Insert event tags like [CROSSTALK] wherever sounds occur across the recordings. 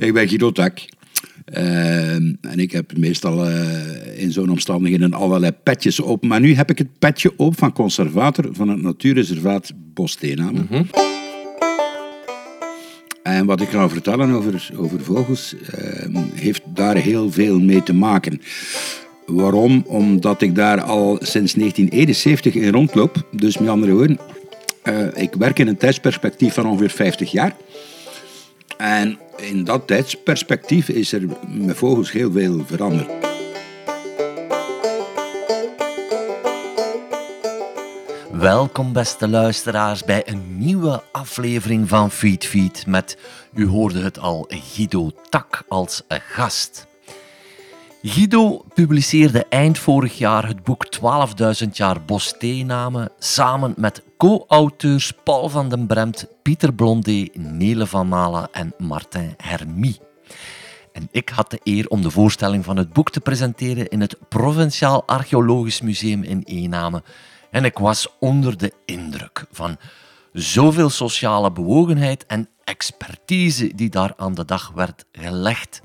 Ik ben Guido Tak. Uh, en ik heb meestal uh, in zo'n omstandigheden allerlei petjes op. Maar nu heb ik het petje op van conservator van het natuurreservaat Bosteenamen. Mm En wat ik ga vertellen over, over vogels, uh, heeft daar heel veel mee te maken. Waarom? Omdat ik daar al sinds 1971 in rondloop. Dus met andere woorden, uh, ik werk in een tijdsperspectief van ongeveer 50 jaar. En in dat tijdsperspectief is er met vogels heel veel veranderd. Welkom beste luisteraars bij een nieuwe aflevering van Feed Feed met, u hoorde het al, Guido Tak als gast. Guido publiceerde eind vorig jaar het boek 12.000 jaar Bosteenamen samen met co-auteurs Paul van den Bremt, Pieter Blondet, Nele van Mala en Martin Hermie. En ik had de eer om de voorstelling van het boek te presenteren in het Provinciaal Archeologisch Museum in Eename. En ik was onder de indruk van zoveel sociale bewogenheid en expertise die daar aan de dag werd gelegd.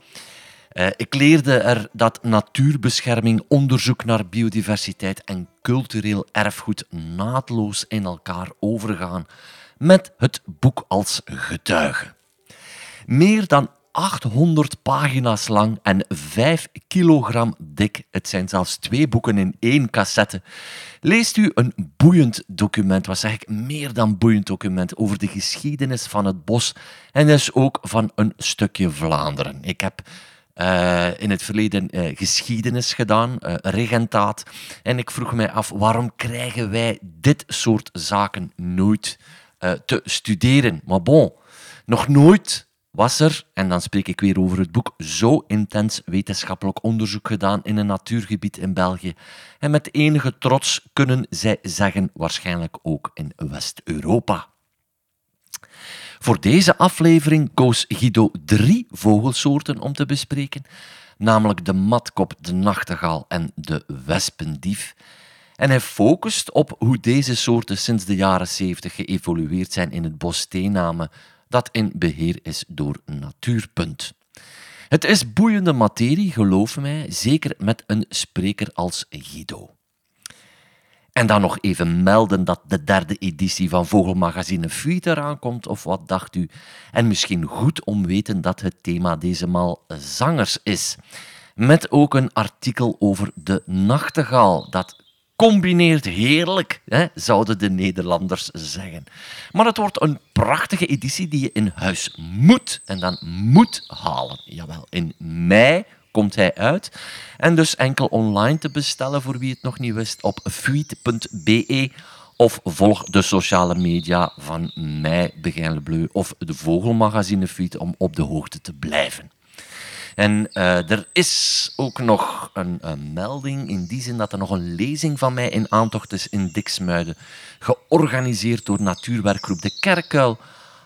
Uh, ik leerde er dat natuurbescherming, onderzoek naar biodiversiteit en cultureel erfgoed naadloos in elkaar overgaan, met het boek als getuige. Meer dan 800 pagina's lang en 5 kilogram dik, het zijn zelfs twee boeken in één cassette, leest u een boeiend document, wat zeg ik, meer dan boeiend document, over de geschiedenis van het bos en dus ook van een stukje Vlaanderen. Ik heb uh, in het verleden uh, geschiedenis gedaan, uh, regentaat. En ik vroeg mij af, waarom krijgen wij dit soort zaken nooit te studeren? Maar bon, nog nooit was er, en dan spreek ik weer over het boek, zo intens wetenschappelijk onderzoek gedaan in een natuurgebied in België. En met enige trots kunnen zij zeggen, waarschijnlijk ook in West-Europa. Voor deze aflevering koos Guido drie vogelsoorten om te bespreken, namelijk de matkop, de nachtegaal en de wespendief. En hij focust op hoe deze soorten sinds de jaren 70 geëvolueerd zijn in het bos steennamen dat in beheer is door Natuurpunt. Het is boeiende materie, geloof mij, zeker met een spreker als Guido. En dan nog even melden dat de derde editie van Vogelmagazine Fuite eraan komt, of wat dacht u? En misschien goed om weten dat het thema deze maal zangers is. Met ook een artikel over de nachtegaal, dat combineert heerlijk, hè, zouden de Nederlanders zeggen. Maar het wordt een prachtige editie die je in huis moet en dan moet halen. Jawel, in mei komt hij uit. En dus enkel online te bestellen voor wie het nog niet wist op fuite.be of volg de sociale media van mij, Begijn Bleu, of de Vogelmagazine Fuite om op de hoogte te blijven. En uh, er is ook nog een, een, melding in die zin dat er nog een lezing van mij in aantocht is in Diksmuiden, georganiseerd door natuurwerkgroep De Kerkuil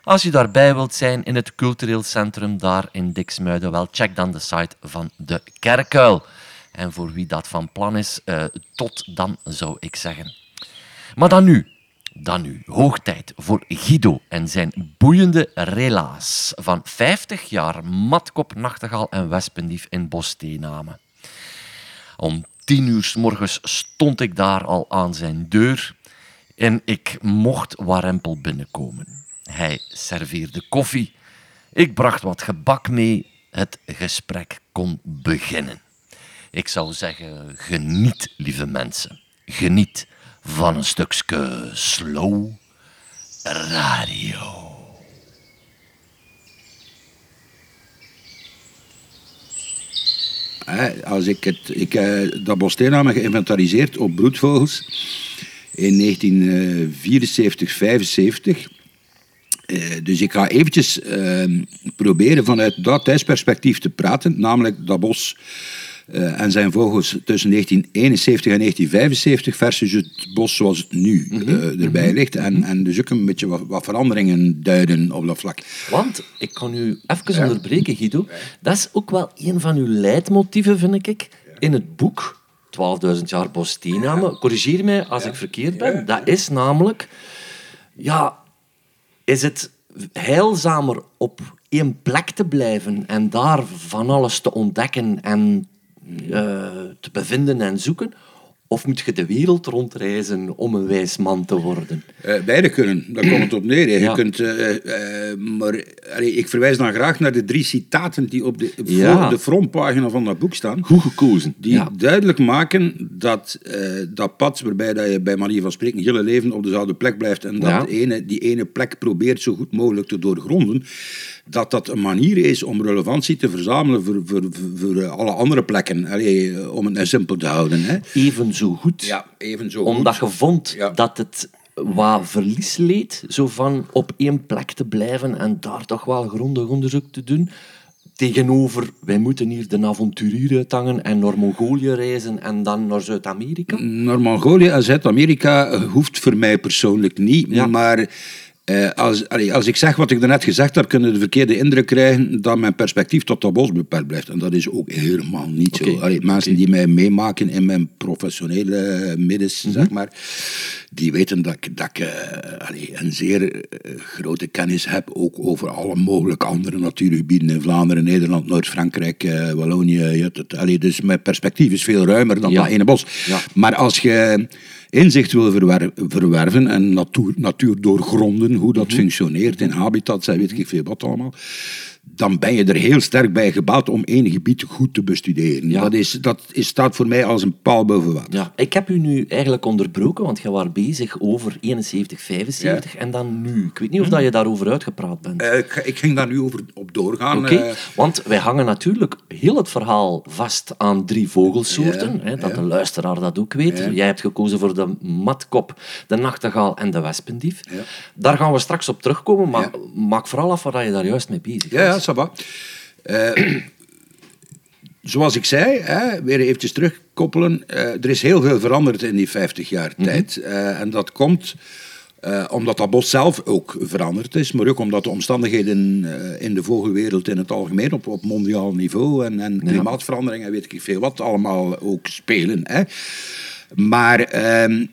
als je daarbij wilt zijn in het cultureel centrum daar in Diksmuiden, wel check dan de site van de Kerkuil. En voor wie dat van plan is, uh, tot dan zou ik zeggen. Maar dan nu, dan nu, hoog tijd voor Guido en zijn boeiende relaas van 50 jaar matkop, nachtegaal en wespendief in Bosteenamen. Om tien uur s morgens stond ik daar al aan zijn deur en ik mocht warempel binnenkomen. Hij serveerde koffie. Ik bracht wat gebak mee. Het gesprek kon beginnen. Ik zou zeggen, geniet, lieve mensen. Geniet van een stukje slow radio. Als ik het, ik heb dat bossteennamen geïnventariseerd op broedvogels in 1974, 75. Eh, dus ik ga eventjes ehm, proberen vanuit dat tijdsperspectief te praten, namelijk dat bos uh, en zijn vogels tussen 1971 en 1975 versus het bos zoals het nu mhm. eh, erbij mhm. ligt. En, en dus ook een beetje wat, wat, veranderingen duiden op dat vlak. Want, ik kan u even onderbreken Guido, dat is ook wel een van uw leidmotieven vind ik, in het boek 12.000 jaar bossteennamen. Corrigeer mij als ik verkeerd ben. Dat is namelijk... Ja, is het heilzamer op één plek te blijven en daar van alles te ontdekken en uh, te bevinden en zoeken? Of moet je de wereld rondreizen om een wijs man te worden? Uh, beide kunnen, daar komt het op neer. Je kunt, uh, uh, maar allee, ik verwijs dan graag naar de drie citaten die op de, ja. de frontpagina van dat boek staan. Goed gekozen. Die duidelijk maken dat dat pad waarbij dat je bij manier van spreken hele leven op dezelfde plek blijft en dat ene, die ene plek probeert zo goed mogelijk te doorgronden, dat dat een manier is om relevantie te verzamelen voor, voor, voor alle andere plekken. Allee, om het nou simpel te houden. Hè. Even zo goed. Ja, even zo Omdat je vond dat het wat verlies leed, zo van op één plek te blijven en daar toch wel grondig onderzoek te doen. Tegenover, wij moeten hier de avonturier uithangen en naar Mongolië reizen en dan naar Zuid-Amerika? Naar Mongolië en Zuid-Amerika hoeft voor mij persoonlijk niet, maar uh, als, als ik zeg wat ik daarnet gezegd heb, kunnen de verkeerde indruk krijgen dat mijn perspectief tot dat bos beperkt blijft. En dat is ook helemaal niet zo. Allee, mensen die mij meemaken in mijn professionele middens, mm zeg maar, die weten dat ik, dat ik uh, een zeer uh, grote kennis heb, ook over alle mogelijke andere natuurgebieden in Vlaanderen, Nederland, Noord-Frankrijk, Wallonië. Allee, dus mijn perspectief is veel ruimer dan ja. dat ene bos. Ja. Maar als je inzicht wil verwerven en natuur, natuur doorgronden, hoe dat mhm. functioneert in habitats en weet ik veel wat allemaal, dan ben je er heel sterk bij gebaat om één gebied goed te bestuderen. Dat, is, dat is, staat voor mij als een paal boven water. Ja. Ik heb u nu eigenlijk onderbroken, want je was bezig over 71, 75 en dan nu. Ik weet niet of dat je daarover uitgepraat bent. Uh, ik, ik, ging daar nu over op doorgaan. Oké, uh, want wij hangen natuurlijk heel het verhaal vast aan drie vogelsoorten, hè, dat de luisteraar dat ook weet. Jij hebt gekozen voor de matkop, de nachtegaal en de wespendief. Daar gaan we straks op terugkomen, maar maak vooral af waar je daar juist mee bezig bent. Ja, ça Uh, [CLEARS THROAT] zoals ik zei, hè, weer eventjes terugkoppelen. Uh, er is heel veel veranderd in die 50 jaar mhm. tijd. Uh, en dat komt omdat dat bos zelf ook veranderd is, maar ook omdat de omstandigheden in de vogelwereld in het algemeen op, op mondiaal niveau en, en klimaatverandering en weet ik veel wat allemaal ook spelen. Hè. Maar ehm, eh,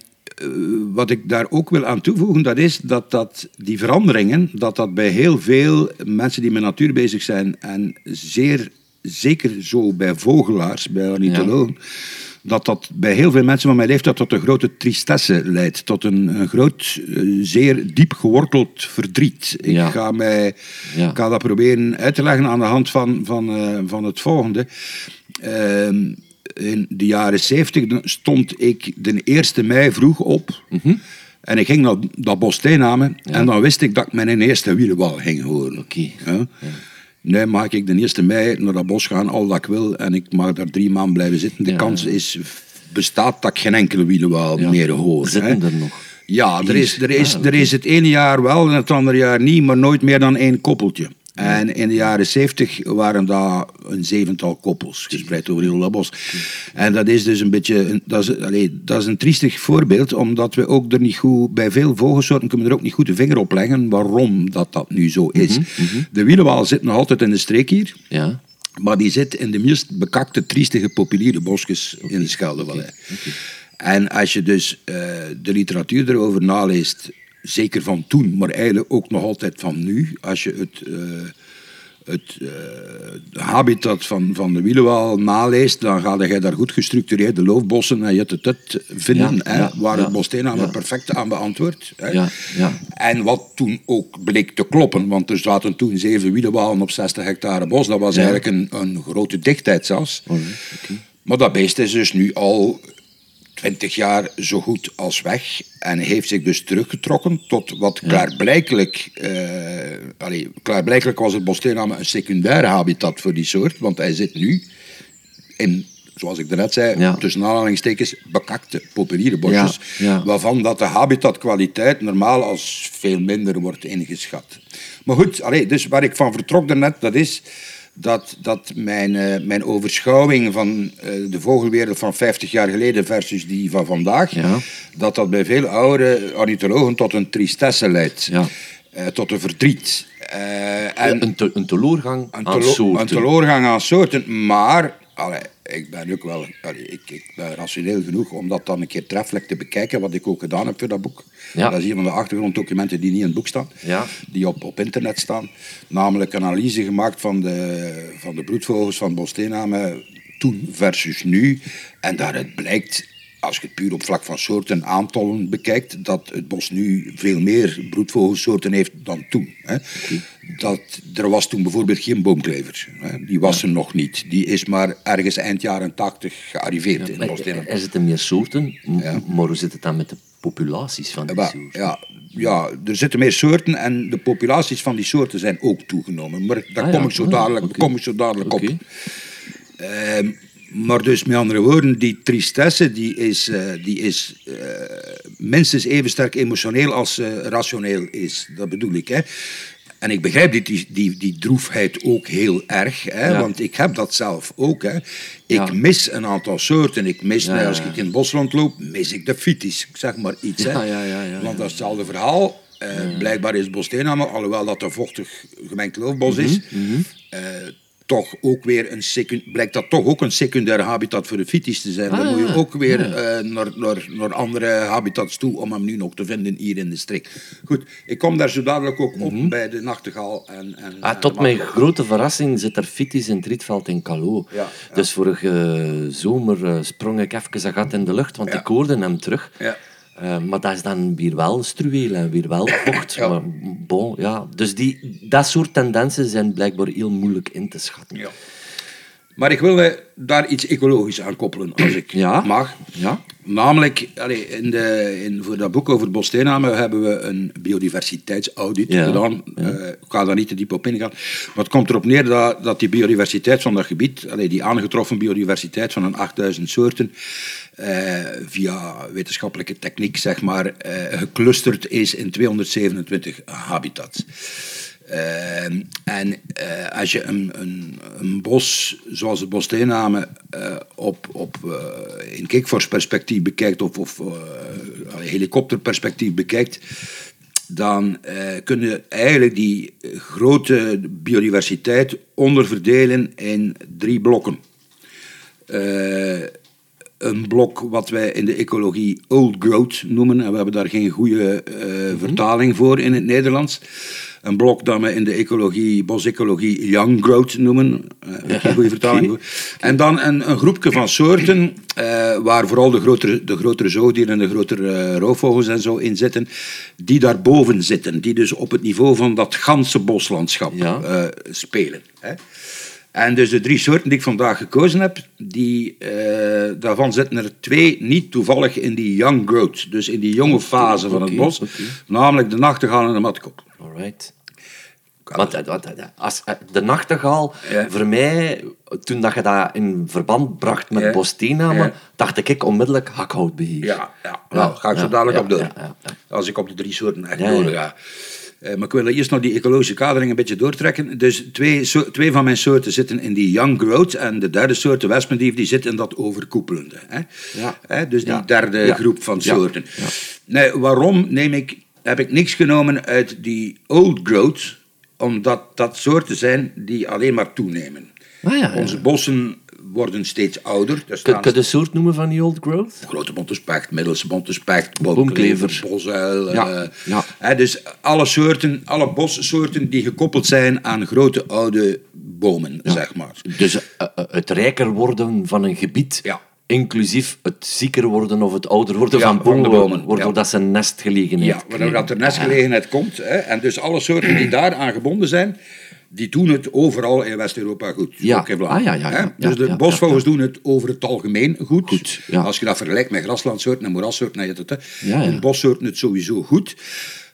wat ik daar ook wil aan toevoegen, dat is dat, dat die veranderingen, dat dat bij heel veel mensen die met natuur bezig zijn, en zeer zeker zo bij vogelaars, bij ornithologen, dat dat bij heel veel mensen van mijn leeftijd tot een grote tristesse leidt. Tot een, een groot, eh, zeer diep geworteld verdriet. Ik ga, mij, ja. ga dat proberen uit te leggen aan de hand van, van, uh, van het volgende. Uh, in de jaren 70 stond ik de 1 mei vroeg op. Mhm. En ik ging naar dat bos namen en dan wist ik dat ik mijn eerste wielenwal ging horen. Okay. Ja? Nu mag ik de 1 mei naar dat bos gaan, al dat ik wil, en ik mag daar drie maanden blijven zitten. De kans is, bestaat dat ik geen enkele wielenwal meer hoor. Zitten er nog? Ja, er is, er, is, er is het ene jaar wel en het andere jaar niet, maar nooit meer dan één koppeltje. En in de jaren zeventig waren daar een zevental koppels gespreid over heel bos. En dat is dus een beetje, dat is, allez, dat is een triestig voorbeeld, omdat we ook er niet goed, bij veel vogelsoorten kunnen we er ook niet goed de vinger op leggen waarom dat, dat nu zo is. Mhm, mhm. De wielenwaal zit nog altijd in de streek hier. Ja. Maar die zit in de meest bekakte, triestige, populiere bosjes in de Scheldevallei. En als je dus uh, de literatuur erover naleest, zeker van toen, maar eigenlijk ook nog altijd van nu. Als je het, uh, het uh, habitat van, van de wielenwaal naleest, dan ga je daar goed gestructureerde loofbossen en je het, het vinden, hè, waar het Bosteen aan ja. perfect aan beantwoordt. Ja, ja. En wat toen ook bleek te kloppen, want er zaten toen zeven wielenwalen op 60 hectare bos, dat was eigenlijk een, een grote dichtheid zelfs. Oh, maar dat beest is dus nu al twintig jaar zo goed als weg en heeft zich dus teruggetrokken tot wat klaarblijkelijk, uh, klaarblijkelijk was het Bosteename een secundair habitat voor die soort, want hij zit nu in, zoals ik daarnet zei, tussen aanhalingstekens bekakte populiere bosjes, waarvan dat de habitatkwaliteit normaal als veel minder wordt ingeschat. Maar goed, allee, dus waar ik van vertrok daarnet, dat is dat, dat mijn, uh, mijn overschouwing van uh, de vogelwereld van 50 jaar geleden versus die van vandaag, ja. dat dat bij veel oude ornithologen tot een tristesse leidt. Ja. Uh, tot een verdriet. en een, te, een teleurgang aan soorten. Een teleurgang aan soorten, maar allee, ik ben ook wel... allee, ik, ik ben rationeel genoeg om dat dan een keer treffelijk te bekijken, wat ik ook gedaan heb voor dat boek. Ja. Dat is een van de achtergronddocumenten die niet in het boek staan, Ja. die op, op internet staan. Namelijk een analyse gemaakt van de, van de broedvogels van Bosthenamen toen versus nu. En daaruit blijkt als je het puur op vlak van soorten aantallen bekijkt, dat het bos nu veel meer broedvogelsoorten heeft dan toen. Hè. Dat, er was toen bijvoorbeeld geen boomklever. Hè. Die was er nog niet. Die is maar ergens eind jaren 80 gearriveerd in Maar Bosthenamen. Er zitten meer soorten, Ja. maar hoe zit het dan met de populaties van die Ja, soorten? ja, ja, er zitten meer soorten en de populaties van die soorten zijn ook toegenomen. Maar daar Ah, kom ja. ik zo ja, dadelijk, oké. kom ik zo dadelijk op. maar dus met andere woorden, die tristesse die is, eh, die is eh, minstens even sterk emotioneel als eh, rationeel is. Dat bedoel ik. Hè. En ik begrijp die, die, die, die droefheid ook heel erg, hè, Ja. want ik heb dat zelf ook. Hè. Ik Ja. mis een aantal soorten. Ik mis, Ja, nou, als ik in het bos rondloop, mis ik de. Ik zeg maar iets. Hè. Want dat is hetzelfde verhaal. Blijkbaar is Bosthenamme, alhoewel dat een vochtig gemengd loofbos is, Mhm, eh, toch ook weer een secund- blijkt dat toch ook een secundaire habitat voor de fitis te zijn. Dan Ah, moet je ook weer Ja. eh, naar, naar, naar andere habitats toe om hem nu nog te vinden hier in de streek. Goed, ik kom daar zo dadelijk ook op bij de nachtegaal. En, en, Mhm. Ah, tot mijn grote verrassing zit er fitis in het Rietveld in Calo. Ja, ja. Dus vorige zomer eh, sprong ik even een gat in de lucht, want ik hoorde hem terug. Ja. Eh, maar dat is dan weer wel struweel en weer wel vocht. Ja. Maar bon, ja. Dus die, dat soort tendensen zijn blijkbaar heel moeilijk in te schatten. Ja. Maar ik wil daar iets ecologisch aan koppelen, als ik Ja. mag. Ja? Namelijk, allee, in de, in, voor dat boek over Bosthenamen hebben we een biodiversiteitsaudit Ja, gedaan. Eh, ik ga daar niet te diep op ingaan. Maar het komt erop neer dat, dat die biodiversiteit van dat gebied, allee, die aangetroffen biodiversiteit van een 8000 soorten, eh, via wetenschappelijke techniek, zeg maar, eh, geclusterd is in 227 habitats. Eh, en eh, als je een, een, bos zoals het Bosthenamen eh op, op, eh, in kikvorsperspectief bekijkt of, of helikopterperspectief bekijkt, dan kun je eigenlijk die grote biodiversiteit onderverdelen in drie blokken. Een blok wat wij in de ecologie old growth noemen, en we hebben daar geen goede eh, vertaling voor in het Nederlands. Een blok dat we in de ecologie, bosecologie young growth noemen, ik geen goede [LAUGHS] vertaling voor. En dan een, een groepje van soorten, eh, waar vooral de grotere, de grotere zoogdieren en de grotere roofvogels en zo in zitten, die daarboven zitten, die dus op het niveau van dat ganse boslandschap Ja. spelen. Hè. En dus de drie soorten die ik vandaag gekozen heb, die, eh, daarvan zitten er twee niet toevallig in die young growth, dus in die jonge fase van het bos, namelijk de nachtegaal en de matkop. Alright. Want wat, als, eh, de nachtegaal, Ja. voor mij, toen dat je dat in verband bracht met Ja. Dacht ik onmiddellijk hakhoutbeheer. Ja, ja. Nou, ga ik zo dadelijk op door. Als ik op de drie soorten echt ja. Eh, maar ik wil eerst nog die ecologische kadering een beetje doortrekken. Dus twee, so- twee van mijn soorten zitten in die young growth. En de derde soort, de wespendief, die zit in dat overkoepelende. Hè? Ja. Hè, dus die Ja. derde Ja. groep van soorten. Nee, waarom neem ik, heb ik niks genomen uit die old growth? Omdat dat soorten zijn die alleen maar toenemen. Ah. Onze bossen worden steeds ouder. Er Kun, je de soort noemen van die old growth? Grote bonte specht, middelste bonte specht, Boomklever. bosuil. Ja, eh, ja. hè, dus alle soorten, alle bossoorten die gekoppeld zijn aan grote oude bomen, zeg maar. Dus eh, eh, het rijker worden van een gebied, Ja. inclusief het zieker worden of het ouder worden Ja, van van de bomen, bomen, waardoor ja. dat ze nestgelegenheid Ja, waardoor dat er nestgelegenheid komt. Hè, en dus alle soorten die [CLEARS THROAT] daaraan gebonden zijn, die doen het overal in West-Europa goed. Ja. Ook in Vlaanderen, Ah, ja, ja, Dus de bosvogels doen het over het algemeen goed. Goed. Als je dat vergelijkt met graslandsoorten en moerassoorten, dan je het, doen bossoorten het sowieso goed.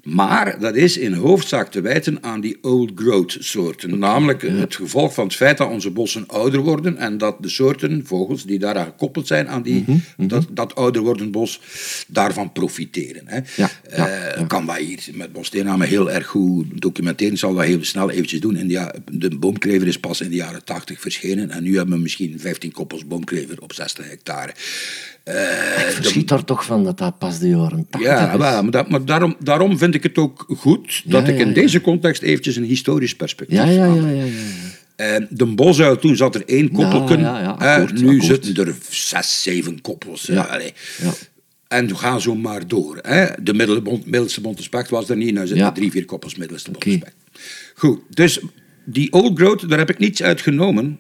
Maar dat is in hoofdzaak te wijten aan die old growth soorten. Namelijk het gevolg van het feit dat onze bossen ouder worden en dat de soorten vogels die daaraan gekoppeld zijn aan die, Mhm, dat, dat ouder wordend bos, daarvan profiteren. Hè. Ja, ja, Eh. Kan dat hier met bosthenamen heel erg goed documenteren. Ik zal dat heel snel eventjes doen. In de, ja- de boomklever is pas in de jaren 80 verschenen en nu hebben we misschien 15 koppels boomklever op 60 hectare. Eh, Ik verschiet daar toch van dat dat pas de jaren 80 ja, is. wel, maar, dat, maar daarom, daarom vind ik het ook goed dat Ja, ik ja, in ja. deze context eventjes een historisch perspectief Ja, ja, ja, ja, ja. Eh, de bosuil, toen zat er één koppelken. ja, ja, Eh, akkoord, nu akkoord. zitten er zes, zeven koppels. Ja, ja. En we gaan zo maar door. Hè. De middelste bonte spek was er niet. Nu zitten Ja. er drie, vier koppels middelste spek. Goed, dus die old growth, daar heb ik niets uit genomen.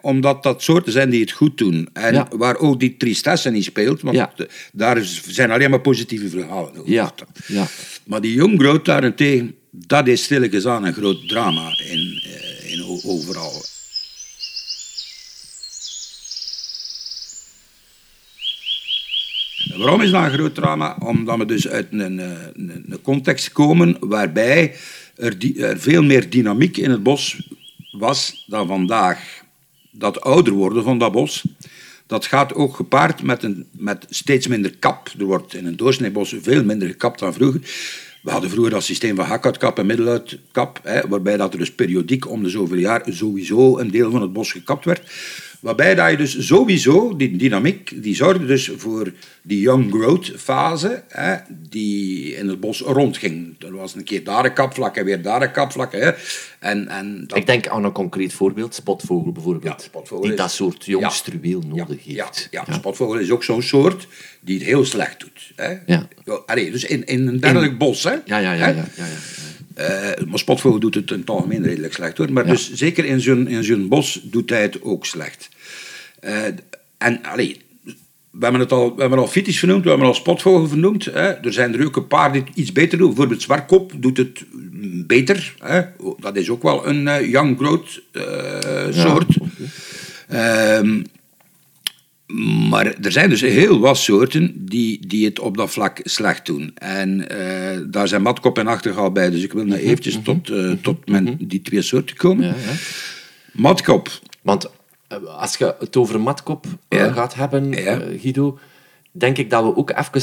Omdat dat soorten zijn die het goed doen. En Ja. waar ook die tristesse niet speelt. Want Ja. daar zijn alleen maar positieve verhalen over. Ja, ja. Maar die young growth daarentegen, dat is stilletjes aan een groot drama in, eh, in overal. Waarom is dat een groot drama? Omdat we dus uit een, een, een context komen waarbij er, er veel meer dynamiek in het bos was dan vandaag. Dat ouder worden van dat bos, dat gaat ook gepaard met, een, met steeds minder kap. Er wordt in een doorsneebos veel minder gekapt dan vroeger. We hadden vroeger dat systeem van hakkhoutkap en middeluitkap, hè, waarbij dat er dus periodiek om de zoveel jaar sowieso een deel van het bos gekapt werd. Waarbij dat je dus sowieso, die dynamiek, die zorgde dus voor die young growth fase, hè, die in het bos rondging. Er was een keer daar een kapvlak en weer daar een kapvlak. Hè, en, en dat, Ik denk aan een concreet voorbeeld, spotvogel bijvoorbeeld. Ja, spotvogel die is- dat soort jong Ja. struweel nodig ja, heeft. Ja, spotvogel is ook zo'n soort die het heel slecht doet. Hè. Ja. allee, dus in, in een dergelijk bos. Hè, Ja, ja, ja. hè, ja, ja, ja. Maar spotvogel doet het in het algemeen redelijk slecht hoor. Maar Ja. dus zeker in zo'n, in zo'n bos doet hij het ook slecht. Eh, en allee, we hebben het al, we hebben al fitisch vernoemd, we hebben al spotvogel vernoemd. Hè. Er zijn er ook een paar die iets beter doen. Bijvoorbeeld zwartkop doet het mm, beter. Hè. Dat is ook wel een eh, young growth eh, soort. Maar er zijn dus heel wat soorten die, die het op dat vlak slecht doen. En eh, daar zijn matkop en achtergaal bij. Dus ik wil nou eventjes tot, eh, tot mijn, die twee soorten komen. Ja, ja. Matkop. Want eh, als je het over matkop Ja. gaat hebben, Ja. Guido, denk ik dat we ook even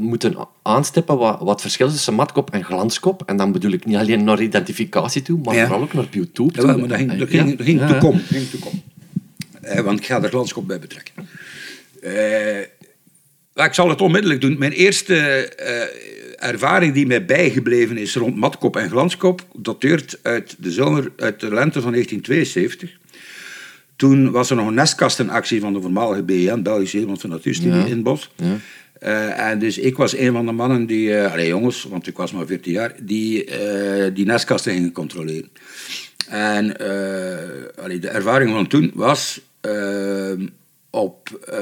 moeten aanstippen wat, wat het verschil is tussen matkop en glanskop. En dan bedoel ik niet alleen naar identificatie toe, maar Ja. vooral ook naar biotoop toe. maar dat ging, dat ging, ja. dat ging Ja, te ja. kom. Ging kom. Eh, want ik ga er glanskop bij betrekken. Eh, maar ik zal het onmiddellijk doen. Mijn eerste eh, ervaring die mij bijgebleven is rond matkop en glanskop, dateert uit de zomer, uit de lente van 1972. Toen was er nog een nestkastenactie van de voormalige BN, Belgische Nederland van Natuurstudie, Ja. in het bos. Ja. En dus ik was een van de mannen die, allee jongens, want ik was maar 14 jaar, die die nestkasten gingen controleren. En allee, de ervaring van toen was op eh,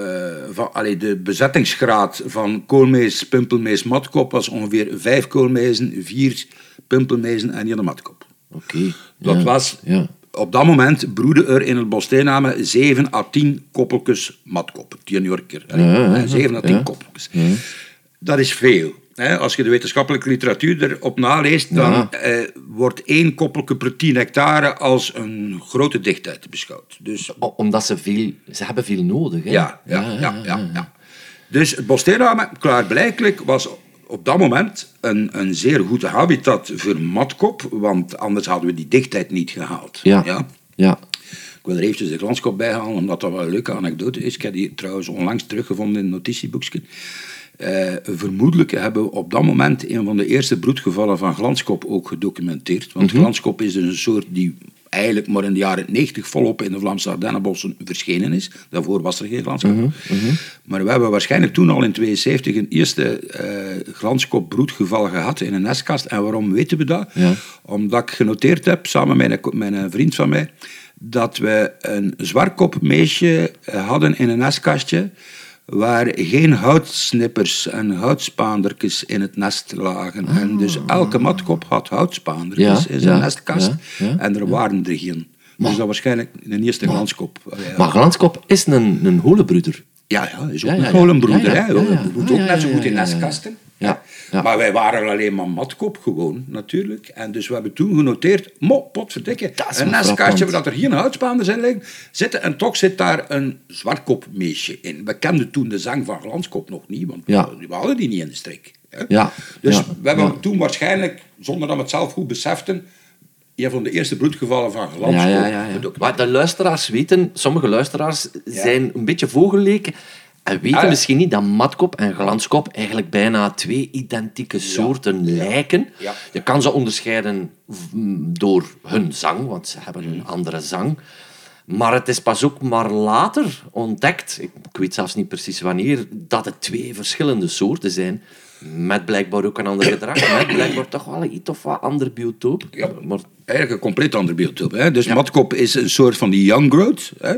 van, allee, de bezettingsgraad van koolmees, pumpelmees, matkop was ongeveer vijf koolmezen, vier pumpelmezen en één matkop. Oké. Dat ja. was, Ja. op dat moment broeden er in het Bosteename 7 à 10 koppeltjes. 10 Yorker. Ja. 7 à 10 Ja. koppeltjes. Dat is veel. Hè. Als je de wetenschappelijke literatuur erop naleest, dan Ja. eh, wordt één koppelke per 10 hectare als een grote dichtheid beschouwd. Dus O- Omdat ze veel... Ze hebben veel nodig, hè? ja, ja, ja, ja, ja. Dus het Bosteename, klaarblijkelijk, was op dat moment een, een zeer goede habitat voor matkop, want anders hadden we die dichtheid niet gehaald. Ja. ja? Ja. Ik wil er eventjes de glanskop bij halen, omdat dat wel een leuke anekdote is. Ik heb die trouwens onlangs teruggevonden in een notitieboekje. Eh, vermoedelijk hebben we op dat moment een van de eerste broedgevallen van glanskop ook gedocumenteerd. Want glanskop is dus een soort die eigenlijk maar in de jaren 90 volop in de Vlaamse Ardennenbossen verschenen is. Daarvoor was er geen glanskop. Maar we hebben waarschijnlijk toen al in 72 een eerste eh glanskop broedgeval gehad in een nestkast. En waarom weten we dat? Ja. Omdat ik genoteerd heb, samen met een, vriend van mij, dat we een zwartkopmeesje eh, hadden in een nestkastje waar geen houtsnippers en houtspaandertjes in het nest lagen. En dus elke matkop had houtspaandertjes Ja, in zijn ja, nestkast ja, en er waren er geen. Dus dat waarschijnlijk een eerste glanskop. Ja. Maar glanskop is een, een holebroeder. Ja, ja, is ook een. We moeten Ah, ook net zo goed in nestkasten. Ja. Maar wij waren alleen maar matkop gewoon, natuurlijk. En dus we hebben toen genoteerd, mo, potverdikke, een nestkastje frappant. waar dat er geen houtspaanders in liggen, zitten. En toch zit daar een zwartkopmeesje in. We kenden toen de zang van Glanskop nog niet, want Ja. we, we hadden die niet in de strik. hè. Ja, Dus ja, we hebben ja. toen waarschijnlijk, zonder dat we het zelf goed beseften, een van de eerste bloedgevallen van Glanskop Ja, ja, ja. Maar de luisteraars weten, sommige luisteraars zijn een beetje vogelleken En weet je Ah. misschien niet dat matkop en glanskop eigenlijk bijna twee identieke soorten lijken? Ja. Je kan ze onderscheiden door hun zang, want ze hebben Mhm. een andere zang. Maar het is pas ook maar later ontdekt, ik, ik weet zelfs niet precies wanneer, dat het twee verschillende soorten zijn. Met blijkbaar ook een ander gedrag, [COUGHS] met blijkbaar toch wel iets of wat ander biotoop. Ja. Maar Eigenlijk een compleet ander biotoop. Hè? Dus matkop is een soort van die young growth. Hè?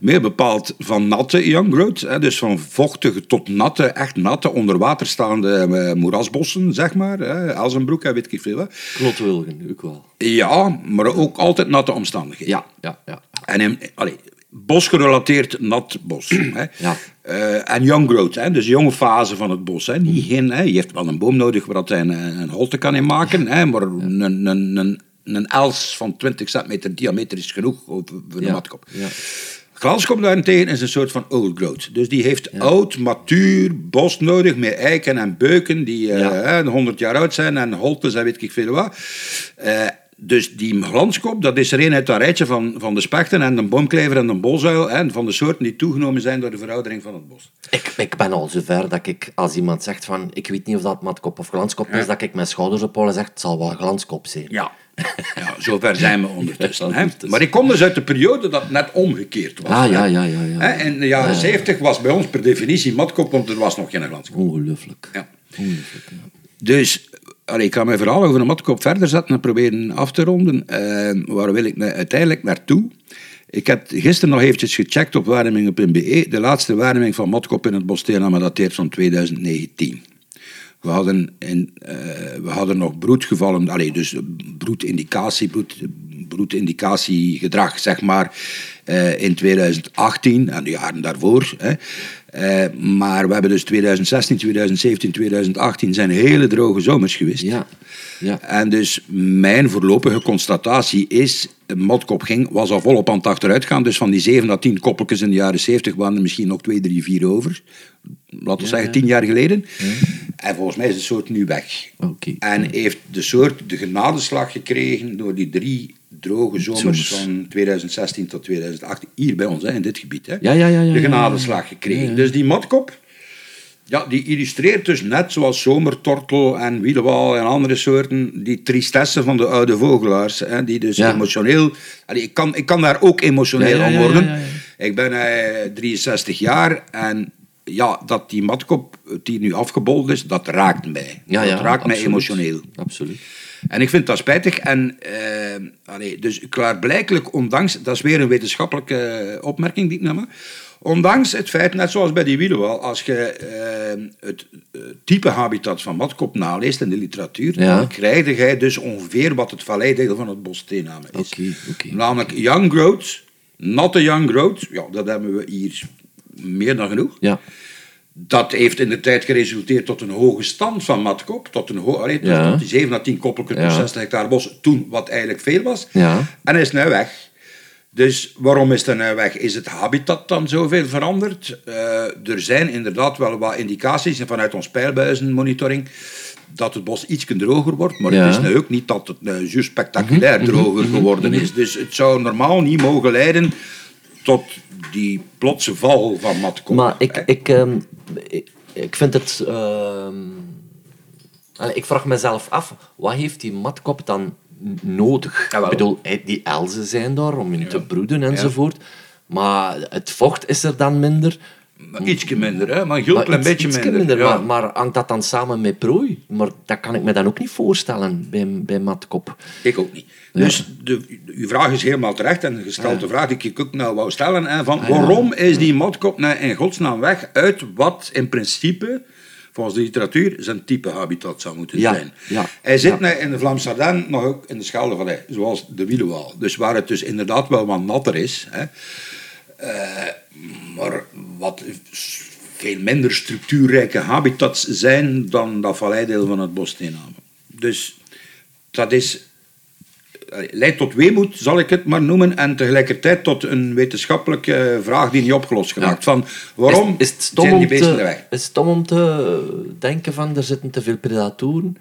Meer bepaald van natte young growth. Hè? Dus van vochtige tot natte, echt natte, onder water staande eh, moerasbossen, zeg maar. Hè? Elzenbroek en weet ik veel wat. klotwilgen ook wel. Ja, maar ook altijd natte omstandigheden. Ja, ja, ja. En in, allee, bosgerelateerd nat bos. [CLEARS THROAT] Hè. Ja. Eh, en young growth, hè, dus jonge fase van het bos. Hè. Niet geen, hè. Je hebt wel een boom nodig waar dat hij een, een holte kan in maken, hè, maar een, een, een, een els van 20 centimeter diameter is genoeg voor een Ja. matkop. Ja. Glanskop daarentegen is een soort van old growth. Dus die heeft oud, matuur bos nodig met eiken en beuken die eh, Ja. hè, 100 jaar oud zijn en holtes en weet ik veel wat. Eh, dus die glanskop, dat is er een uit dat rijtje van, van de spechten en de boomklever en de bosuil en van de soorten die toegenomen zijn door de veroudering van het bos. Ik, ik ben al zover dat ik, als iemand zegt van, ik weet niet of dat matkop of glanskop is, dat ik mijn schouders en zeg, het zal wel glanskop zijn. Ja. ja, zover zijn we ondertussen. Hè. Maar ik kom dus uit de periode dat het net omgekeerd was. Ah, ja, ja, ja. ja. In de jaren 70 was bij ons per definitie matkop, want er was nog geen glanskop. Ongelooflijk. Ja. Ongelooflijk, ja. Dus allee, ik ga mijn verhaal over de matkop verder zetten en proberen af te ronden. Eh, waar wil ik nou uiteindelijk naartoe? Ik heb gisteren nog eventjes gecheckt op waarneming.be. De laatste waarneming van matkop in het Bostheernaam dateert van 2019. We hadden, eh, we hadden nog broedgevallen, allee, dus broedindicatie, broed, broedindicatiegedrag, zeg maar, eh, in 2018 en de jaren daarvoor. Hè. Eh, maar we hebben dus 2016, 2017, 2018 zijn hele droge zomers geweest. Ja. Ja. En dus mijn voorlopige constatatie is, Motkop ging, was al volop aan het achteruitgaan. Dus van die 7 à 10 koppeltjes in de jaren 70 waren er misschien nog 2, 3, 4 over. Laten we zeggen 10 jaar geleden. En volgens mij is de soort nu weg. Oké. En heeft de soort de genadeslag gekregen door die drie droge zomers van 2016 tot 2018. Hier bij ons, hè, in dit gebied. Hè. Ja, ja, ja, ja, de genadeslag gekregen. Dus die motkop, ja, die illustreert dus net zoals zomertortel en wielewaal en andere soorten, die tristesse van de oude vogelaars. Hè, die dus emotioneel... Allee, ik, kan, ik kan daar ook emotioneel aan worden. Ik ben eh, 63 jaar en ja, dat die matkop die nu afgebold is, dat raakt mij. Ja, dat ja, raakt mij emotioneel. Absoluut. En ik vind dat spijtig. En eh, allee, dus klaarblijkelijk, ondanks, dat is weer een wetenschappelijke opmerking die ik nam. Ondanks het feit, net zoals bij die wielenwal, als je eh, het type habitat van matkop naleest in de literatuur, Ja. dan krijg je dus ongeveer wat het valleideel van het bos Steename is. Namelijk young growth, natte young growth, ja, dat hebben we hier meer dan genoeg. Ja. Dat heeft in de tijd geresulteerd tot een hoge stand van matkop. Tot, een allee, tot- Ja. tot die 7 à 10 koppelken Ja. 60 hectare bos. Toen, wat eigenlijk veel was. Ja. En hij is nu weg. Dus waarom is hij nu weg? Is het habitat dan zoveel veranderd? Eh, er zijn inderdaad wel wat indicaties vanuit ons pijlbuizenmonitoring dat het bos iets droger wordt, maar Ja. het is nu ook niet dat het zo spectaculair droger geworden is. Dus het zou normaal niet mogen leiden tot die plotse val van matkop. Maar ik, ik, ehm, ik, ik vind het... ehm, ik vraag mezelf af, wat heeft die matkop dan nodig? Ik bedoel, die elzen zijn daar om in te broeden enzovoort. Maar het vocht is er dan minder. Ietsje minder, hè? maar een heel Maar klein iets- beetje minder. ja. maar, maar hangt dat dan samen met prooi? Maar dat kan ik me dan ook niet voorstellen bij, bij matkop. Ik ook niet. Dus de, uw vraag is helemaal terecht en gesteld de vraag die ik ook nou wou stellen. Hè, van, waarom is die motkop nou in godsnaam weg uit wat in principe, volgens de literatuur, zijn type habitat zou moeten Ja, zijn? ja, Hij zit ja. nou in de Vlaamse Ardennen, nog ook in de Scheldevallei, zoals de Wielenwaal. Dus waar het dus inderdaad wel wat natter is. Hè. Eh, maar wat veel minder structuurrijke habitats zijn dan dat valleideel van het Bossteenamen. Dus dat is, leidt tot weemoed, zal ik het maar noemen, en tegelijkertijd tot een wetenschappelijke vraag die niet opgelost geraakt. Van waarom is, is het stom zijn die beesten te, weg? Is het stom om te denken van er zitten te veel predatoren?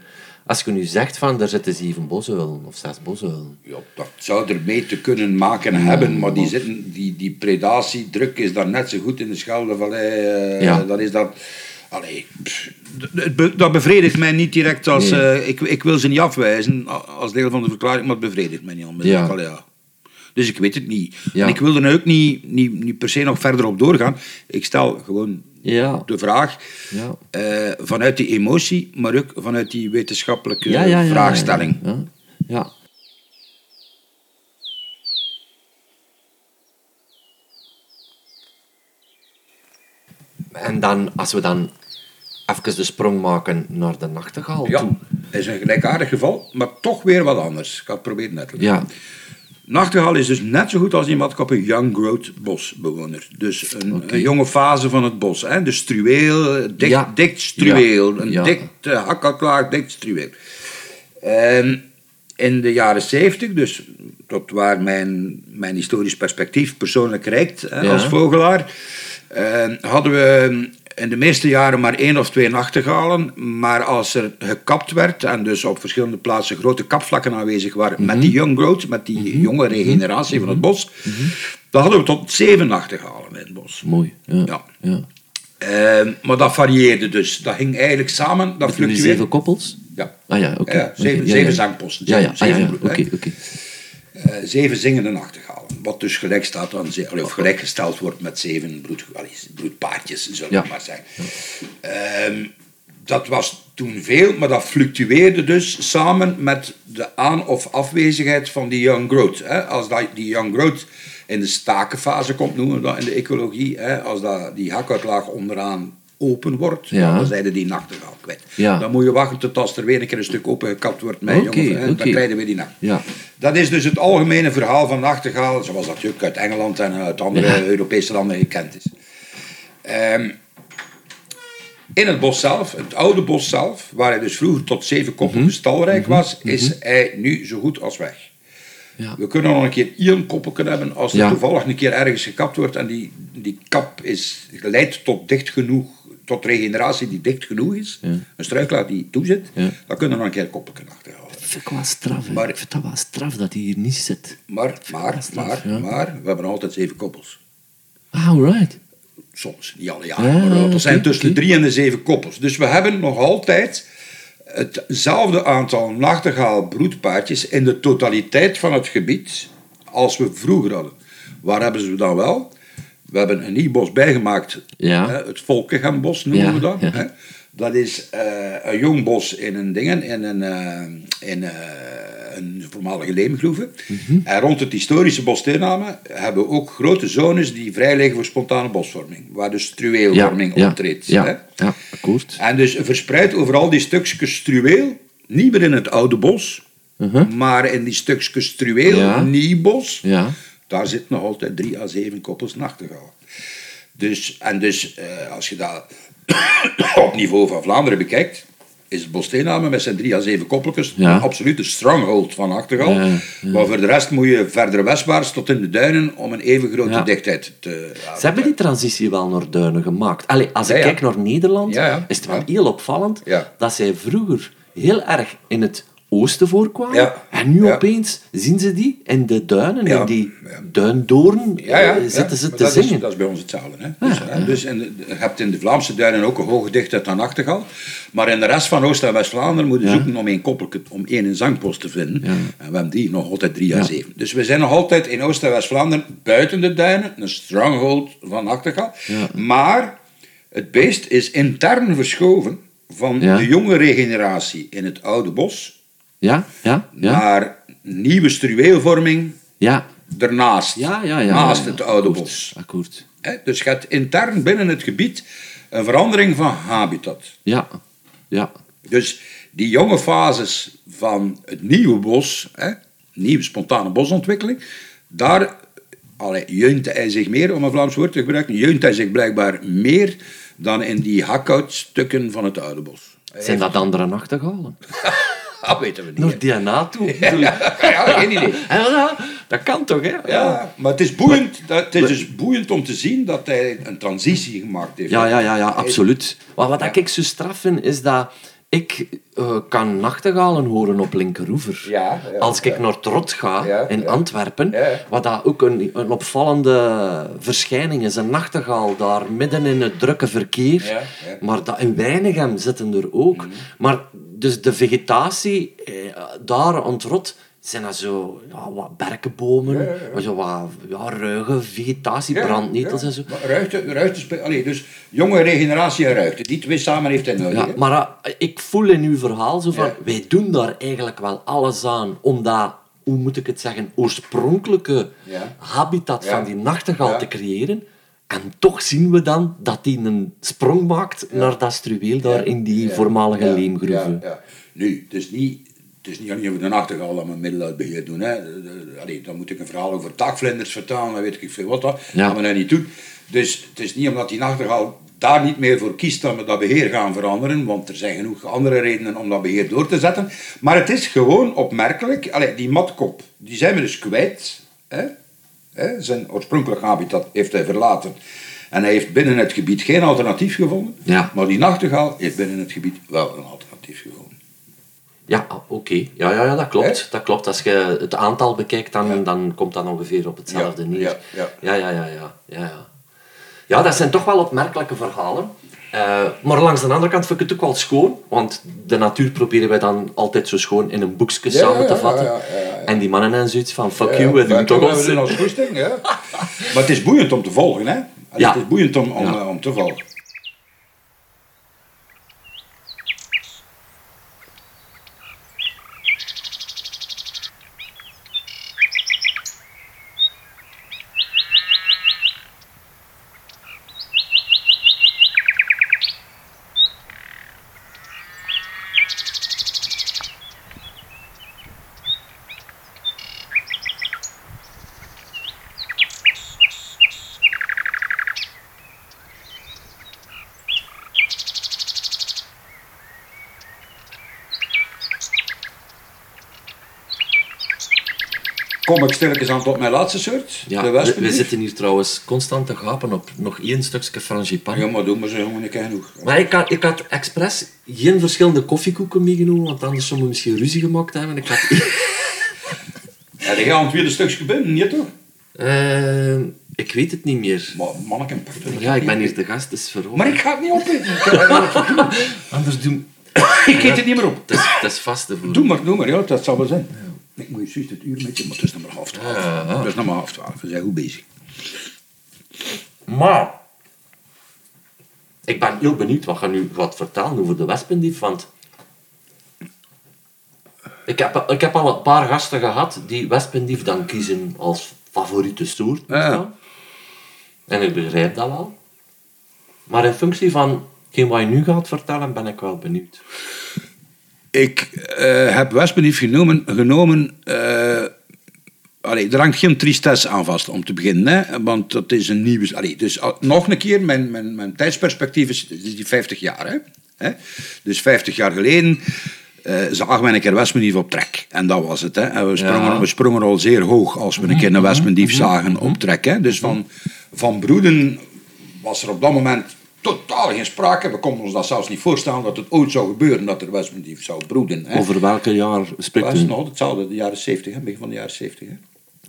Als je nu zegt van, er zitten zeven bosuilen of zes bosuilen. Ja, dat zou er mee te kunnen maken hebben, maar die, zitten, die, die predatiedruk is daar net zo goed in de Scheldevallei. eh Ja. Dat is dat... Allee, pff, dat be- dat bevredigt mij niet direct als... Nee. eh, ik, ik wil ze niet afwijzen als deel van de verklaring, maar het bevredigt mij niet onmiddellijk. Ja. Allee, ja. Dus ik weet het niet. Ja. En ik wil er ook niet, niet, niet per se nog verder op doorgaan. Ik stel gewoon Ja. de vraag Ja. eh, vanuit die emotie, maar ook vanuit die wetenschappelijke Ja, ja, ja, vraagstelling. Ja, ja. ja. En dan, als we dan even de sprong maken naar de nachtegaal Ja, toe. is een gelijkaardig geval, maar toch weer wat anders. Ik ga het proberen net te doen. Ja, Nachtegaal is dus net zo goed als die matkap een young growth bosbewoner. Dus een, jonge fase van het bos. Hè? Dus struweel, dicht, Ja. dicht struweel. Ja. Een Ja. dicht uh, hakkelklaar, dicht struweel. En in de jaren 70, dus tot waar mijn, mijn historisch perspectief persoonlijk reikt hè, als vogelaar, eh, hadden we in de meeste jaren maar één of twee nachtegalen. Maar als er gekapt werd en dus op verschillende plaatsen grote kapvlakken aanwezig waren met die young growth, met die jonge regeneratie van het bos, dan hadden we tot zeven nachtegalen in het bos. mooi. Ja. Ja. ja. Eh, maar dat varieerde dus. Dat ging eigenlijk samen, dat fluctueerde. zeven koppels? Ja. Ah ja, oké. Ja, zeven- zeven zangposten. Ja, ja, Zeven- ah, ja, ja. zeven, oké. Eh, zeven zingende nachtegalen. Wat dus gelijk staat aan of gelijkgesteld wordt met zeven broed, broedpaardjes, zullen Ja. we maar zeggen. Ehm, dat was toen veel, maar dat fluctueerde dus samen met de aan- of afwezigheid van die young growth. Hè. Als dat, die young growth in de stakenfase komt, noemen we dat in de ecologie, hè. als dat, die hakuitlaag onderaan open wordt, Ja. dan zijn die nachtegaal kwijt. Ja. Dan moet je wachten tot als er weer een keer een stuk opengekapt wordt met Oké, jongen, hè. oké. dan krijgen we die nacht. Ja. Dat is dus het algemene verhaal van nachtegaal, zoals dat ook uit Engeland en uit andere. Europese landen gekend is. Ehm, in het bos zelf, het oude bos zelf, waar hij dus vroeger tot zeven koppelen Mhm. stalrijk was, is hij nu zo goed als weg. Ja. We kunnen nog een keer één koppelken hebben als er Ja. toevallig een keer ergens gekapt wordt en die, die kap is geleid tot dicht genoeg, tot regeneratie die dicht genoeg is, Ja. een struiklaar die toezit, Ja. dan kunnen we nog een keer een koppelken achterhalen. Dat vind ik wel straf, hè. Maar- Ik vind dat wel straf dat hij hier niet zit. Maar, maar, maar, ja. maar, we hebben nog altijd zeven koppels. Ah, alright. Soms, niet alle jaren, Ja, maar dat zijn tussen de drie en de zeven koppels. Dus we hebben nog altijd hetzelfde aantal nachtegaal-broedpaardjes in de totaliteit van het gebied als we vroeger hadden. Waar hebben ze dan wel? We hebben een nieuw bos bijgemaakt, Ja. hè, het Volkengenbos noemen Ja, we dat. ja. Hè? Dat is eh, een jong bos in een dingen, in een, eh, in eh, een voormalige leemgroeve. Mhm. En rond het historische bossteennamen hebben we ook grote zones die vrij liggen voor spontane bosvorming, waar dus struweelvorming ja, optreedt. Ja, hè. ja, akkoord. En dus verspreid over al die stukjes struweel, niet meer in het oude bos, maar in die stukjes struweel, Mhm. Nieuw bos, Ja. Daar zitten nog altijd drie à zeven koppels nachtegaal. Dus, en dus, eh, als je dat [COUGHS] op niveau van Vlaanderen bekijkt, is het Bosteennamen met zijn drie à zeven koppeltjes Ja. een absolute stronghold van. Ja, ja. Maar voor de rest moet je verder westwaarts tot in de duinen om een even grote dichtheid te Ze hebben die transitie wel naar duinen gemaakt. Allee, als ik kijk naar Nederland, is het wel heel opvallend dat zij vroeger heel erg in het oosten voorkwamen. Ja. En nu Ja. opeens zien ze die in de duinen, Ja. in die duindoorn, Ja, ja, eh, zitten ze te dat zingen. Is, dat is bij ons hetzelfde. Hè? Dus, hè, dus in de- je hebt in de Vlaamse duinen ook een hoge dichtheid aan nachtegaal. Maar in de rest van Oost- en West-Vlaanderen moeten Ja. zoeken om één koppelke, om één zangpost te vinden. En we hebben die nog altijd drie à zeven. Dus we zijn nog altijd in Oost- en West-Vlaanderen buiten de duinen, een stronghold van nachtegaal. Maar het beest is intern verschoven van de jonge regeneratie in het oude bos Ja, ja, ja. naar nieuwe struweelvorming ja. ernaast. Ja, ja, ja. naast het oude bos. Akkoord. Dus je hebt intern binnen het gebied een verandering van habitat. Ja, ja. Dus die jonge fases van het nieuwe bos, hè, nieuwe spontane bosontwikkeling, daar allee, jeunt hij zich meer, om een Vlaams woord te gebruiken, jeunt hij zich blijkbaar meer dan in die hakhoutstukken van het oude bos. Zijn dat andere nachtegalen? [LAUGHS] Dat [LAUGHS] weten we niet. Hè. DNA toe? [LAUGHS] [LAUGHS] Ja, geen idee. Dat kan toch, hè? Ja, maar het is, boeiend, dat, het is dus boeiend om te zien dat hij een transitie gemaakt heeft. Ja, ja, ja, ja absoluut. Maar wat ik zo straf vind, is dat Ik eh, kan nachtegalen horen op Linkeroever. Ja, ja, Als ik ja. naar Trot ga, in. Antwerpen, wat dat ook een, een opvallende verschijning is. Een nachtegaal daar midden in het drukke verkeer. Ja, ja. Maar dat, in Weinigem zitten er ook. Mhm. Maar dus de vegetatie eh, daar rond Rot zijn dat zo ja, wat berkenbomen, Ja. Zo wat ja, ruige vegetatie, Ja, brandnetels en zo. Maar Ruiten, ruiten spe- allee, dus jonge regeneratie en ruiten. Die twee samen heeft hij nodig. Ja, maar eh, ik voel in uw verhaal zo van, wij doen daar eigenlijk wel alles aan om dat, hoe moet ik het zeggen, oorspronkelijke habitat van die nachtegaal te creëren. En toch zien we dan dat die een sprong maakt naar dat struweel daar in die voormalige leemgroeven. Ja, ja. Nu, is niet, het is niet alleen over de nachtegaal dat we middel uit beheer doen. Hè. De- de- Allee, dan moet ik een verhaal over taakvlinders vertalen, dan weet ik veel wat dat. Ja. gaan we nou niet doen. Dus het is niet omdat die nachtegaal daar niet meer voor kiest dat we dat beheer gaan veranderen, want er zijn genoeg andere redenen om dat beheer door te zetten. Maar het is gewoon opmerkelijk, allee, die matkop, die zijn we dus kwijt. Hè. Hè, zijn oorspronkelijk habitat heeft hij verlaten. En hij heeft binnen het gebied geen alternatief gevonden. Ja. Maar die nachtegaal heeft binnen het gebied wel een alternatief gevonden. Ja, ah, oké. Ja, ja, ja, dat klopt. Dat klopt. Als je het aantal bekijkt, dan, Ja. dan komt dat ongeveer op hetzelfde Ja, neer. ja, ja. Ja, ja, ja, ja, ja, dat zijn toch wel opmerkelijke verhalen. Eh, maar langs de andere kant vind ik het ook wel schoon, want de natuur proberen wij dan altijd zo schoon in een boekje samen te vatten. En die mannen hebben zoiets van, fuck you, we doen toch we ons doen ons goesting, ja. maar het is boeiend om te volgen, hè? [LAUGHS] Het is boeiend om, om, eh, om te volgen. Kom ik stilletjes aan tot mijn laatste soort, Ja, de we, zitten hier trouwens constant te gapen op nog één stukje frangipan. Ja, maar doen we ze jongen, ik genoeg. Maar ik had, ik had expres geen verschillende koffiekoeken meegenomen, want anders zouden we misschien ruzie gemaakt hebben. Ik had... [LAUGHS] Ja, die gaan het tweede stukje binnen, niet toch? Eh, ik weet het niet meer. Maar manneke, pak Maar ja, ik ben hier de gast, dus verhoor. Maar ik ga het niet opeten. [LAUGHS] Anders doen... [LAUGHS] ik eet het niet meer op. Het is, het is vast te voelen. Doe maar, doe maar, ja, dat zal wel zijn. Ik moet je juist het uur met je, maar het is nog maar half twaalf. Het is nog maar half twaalf, we zijn goed bezig. Maar... Ik ben heel benieuwd wat je nu gaat vertellen over de wespendief, want... Ik heb, ik heb al een paar gasten gehad die wespendief dan kiezen als favoriete soort. Ja. En ik begrijp dat wel. Maar in functie van hetgeen wat je nu gaat vertellen, ben ik wel benieuwd. Ik eh, heb wespendief genomen, genomen eh, allee, er hangt geen tristesse aan vast om te beginnen, hè, want dat is een nieuwe... Allee, dus nog een keer, mijn, mijn, mijn tijdsperspectief is, is die 50 jaar. Hè, hè. Dus 50 jaar geleden eh zagen we een keer wespendief op trek. En dat was het. Hè. En we, sprongen, Ja. we sprongen al zeer hoog als we een keer een wespendief zagen op trek. Hè. Dus van, van broeden was er op dat moment totaal geen sprake. We konden ons dat zelfs niet voorstellen dat het ooit zou gebeuren dat er wespendief zou broeden. Hè. Over welke jaar Dat spreekt is u? nog hetzelfde, de jaren 70, hè, begin van de jaren 70. Hè.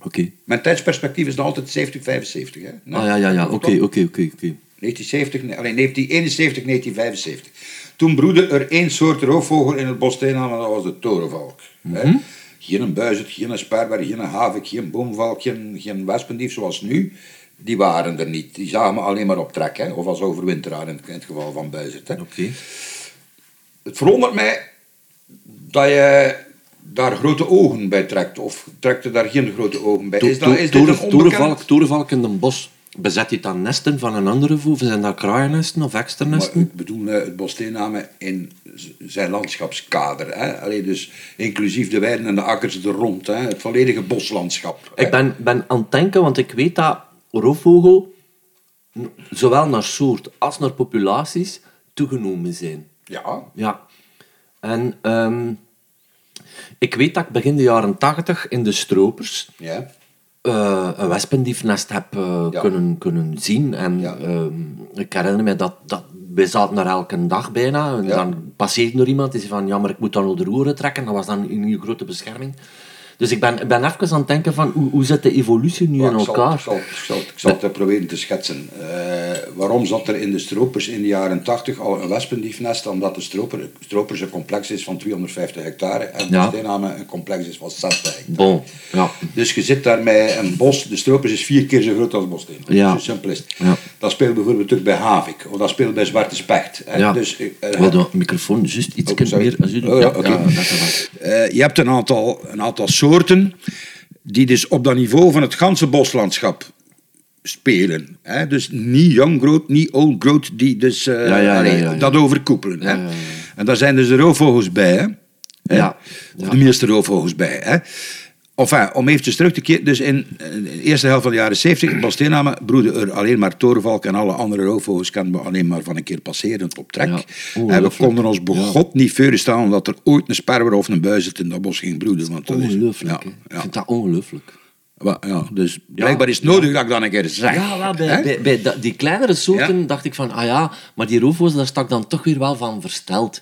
Oké. Mijn tijdsperspectief is nog altijd 70, 75. Hè. Nou, Ah ja, ja, ja. Oké, oké, oké, oké. 1970, nee, alleen 1971, 1975. Toen broedde er één soort roofvogel in het bos Steenaan, en dat was de torenvalk. hè. Geen een buizerd, geen een sperber, geen een havik, geen boomvalk, geen, geen wespendief zoals nu. Die waren er niet. Die zagen we alleen maar op trek, hè, of als overwinteraar in het, in het geval van. Oké. Het verwondert mij dat je daar grote ogen bij trekt, of trekt er daar geen grote ogen bij. Is, dat, is dit een onbekend... In een bos. Bezet je dan nesten van een andere voer? Zijn dat kraaiennesten of extra Maar nesten? ik bedoel het Bossteennamen in z- zijn landschapskader. Hè? Allee, dus inclusief de weiden en de akkers er rond. Hè? Het volledige boslandschap. hè. Ik ben, ben aan het denken, want ik weet dat roofvogel zowel naar soort als naar populaties toegenomen zijn. Ja, Ja. En ehm, ik weet dat ik begin de jaren tachtig in de Stropers ja. eh, een wespendiefnest heb eh, Ja. kunnen, kunnen zien. En Ja. ehm, ik herinner me dat, dat wij zaten daar elke dag bijna. En dan passeerde er iemand die zei van, ja, maar ik moet dan al de roeren trekken. Dat was dan in een grote bescherming. Dus ik ben, ben even aan het denken van, hoe, hoe zit de evolutie nu in ik elkaar? ik, zal, ik, zal, ik zal het proberen te schetsen. Eh, waarom zat er in de stropers in de jaren 80 al een wespendiefnest? Omdat de stroper, stropers een complex is van 250 hectare en Ja. de Steename een complex is van 60 hectare. Bon, ja. Dus je zit daar met een bos, de stropers is vier keer zo groot als Bosteen. Ja. Zo simpel is het. Ja. Dat speelt bijvoorbeeld ook bij Havik, of dat speelt bij Zwarte Specht. hè. ja. Dus, eh, de microfoon juist iets Oh, meer. Als u, Oh, ja. Eh, je hebt een aantal, een aantal soorten die dus op dat niveau van het ganse boslandschap spelen. Hè? Dus niet young growth, niet old growth, die dus eh, Ja, ja, ja, dat overkoepelen. Hè? En daar zijn dus de roofvogels bij. Hè? Ja, Of de meeste roofvogels bij. Hè? Enfin, om eventjes terug te keren, dus in eh, de eerste helft van de jaren 70, in Basteename broeden er alleen maar torenvalk en alle andere roofvogels we alleen maar van een keer passeren op trek. Ja, en we ongelooflijk. konden ons begot niet voorstellen omdat er ooit een sperwer of een buizerd in dat bos ging broeden. Want dat is, Ongelooflijk. ja. Ik vind dat ongelooflijk. Ja, dus blijkbaar is het nodig dat ik dat een keer zeg. Ja, wel, bij, bij, die kleinere soorten dacht ik van, ah ja, maar die roofvogels, daar stak dan toch weer wel van versteld.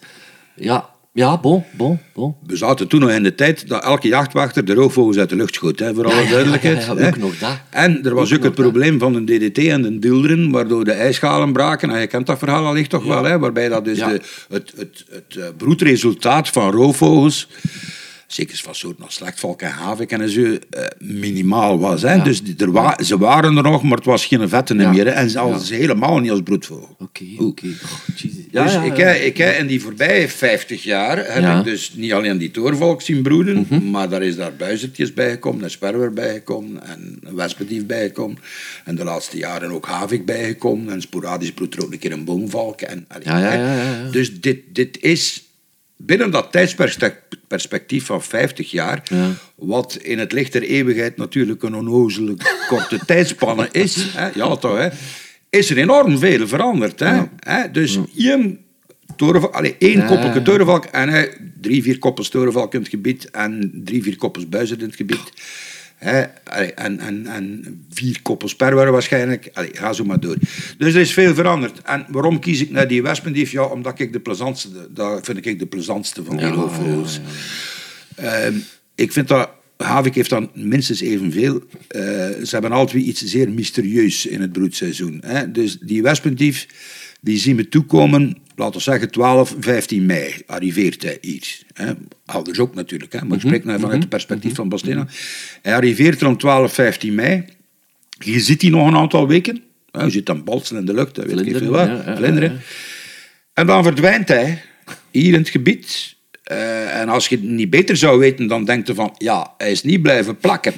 Ja, ja, bon, bon, bon. We zaten toen nog in de tijd dat elke jachtwachter de roofvogels uit de lucht schoot, hè, voor alle Ja, duidelijkheid. ja, ja, hè. ook nog dat. En er was Ook ook, het dat. probleem van de DDT en de dilderen, waardoor de ijsschalen braken. En je kent dat verhaal allicht toch wel, hè, waarbij dat dus de, het, het, het eh, broedresultaat van roofvogels, zeker van soorten als slechtvalk en havik en zo, eh, minimaal was. Hè. Ja. Dus die- er wa ze waren er nog, maar het was geen vetten Ja. meer. Hè. En zelfs helemaal niet als broedvogel. Oké, oké. Oh, dus ik, heb, ik heb in die voorbije 50 jaar heb. Mhm. ik dus niet alleen die toorvalk zien broeden, maar daar is daar buizertjes bijgekomen, een sperwer bijgekomen en een wespendief bijgekomen. En de laatste jaren ook havik bijgekomen en sporadisch broedt er ook een keer een boomvalk. En, allee, Ja, ja, hè. ja, ja, ja. Dus dit, dit is binnen dat tijdsperspectief van 50 jaar, Ja. wat in het licht der eeuwigheid natuurlijk een onnozele korte [LAUGHS] tijdspanne is, hè, ja toch, hè, is er enorm veel veranderd. Hè? Hè? Dus één, torenvalk, allee, één Ja, koppelke ja, ja. torenvalk en hè, drie, vier koppels torenvalk in het gebied en drie, vier koppels buizerd in het gebied. En, en, en vier koppels sperwer waarschijnlijk. Allee, ga zo maar door. Dus er is veel veranderd. En waarom kies ik naar die wespendief? Ja, omdat ik de plezantste, dat vind ik de plezantste van die Ja, roofvogels. Ehm, ik vind dat Havik heeft dan minstens evenveel. Eh, ze hebben altijd iets zeer mysterieus in het broedseizoen. Hè? Dus die wespendief, die zien we toekomen, laten we zeggen 12, 15 mei, arriveert hij hier. Hè? Ouders ook natuurlijk, hè? maar ik spreek nou vanuit het perspectief van Bastena. Hij arriveert er om 12, 15 mei. Je ziet die nog een aantal weken. Hè? Je ziet dan balsen in de lucht, dat weet ik niet veel wat. Vlinderen. En dan verdwijnt hij hier in het gebied. Eh, en als je het niet beter zou weten, dan denkt je van, ja, hij is niet blijven plakken.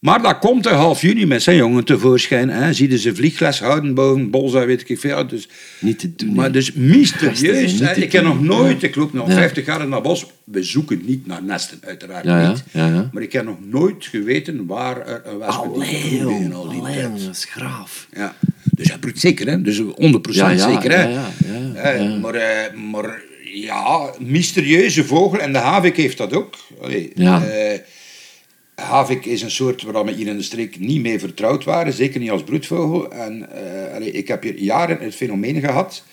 Maar dan komt hij half juni met zijn jongen tevoorschijn. Hè. Zie je ze vliegles houden boven Bolza, weet ik veel. Dus, Niet te doen, maar dus mysterieus. Ik heb nog nooit, Ja. ik loop nog Ja. 50 jaar in dat bos. We zoeken niet naar nesten, uiteraard Ja, niet. Maar ik heb nog nooit geweten waar er een wespendief in al die tijd. dat is graaf. Ja. Dus hij broedt zeker, hè? dus 100% Ja, ja, zeker. Hè? ja, ja, ja, Eh. Maar, eh, maar ja, mysterieuze vogel. En de havik heeft dat ook. Allee, Ja. eh, havik is een soort waar we hier in de streek niet mee vertrouwd waren. Zeker niet als broedvogel. En eh, ik heb hier jaren het fenomeen gehad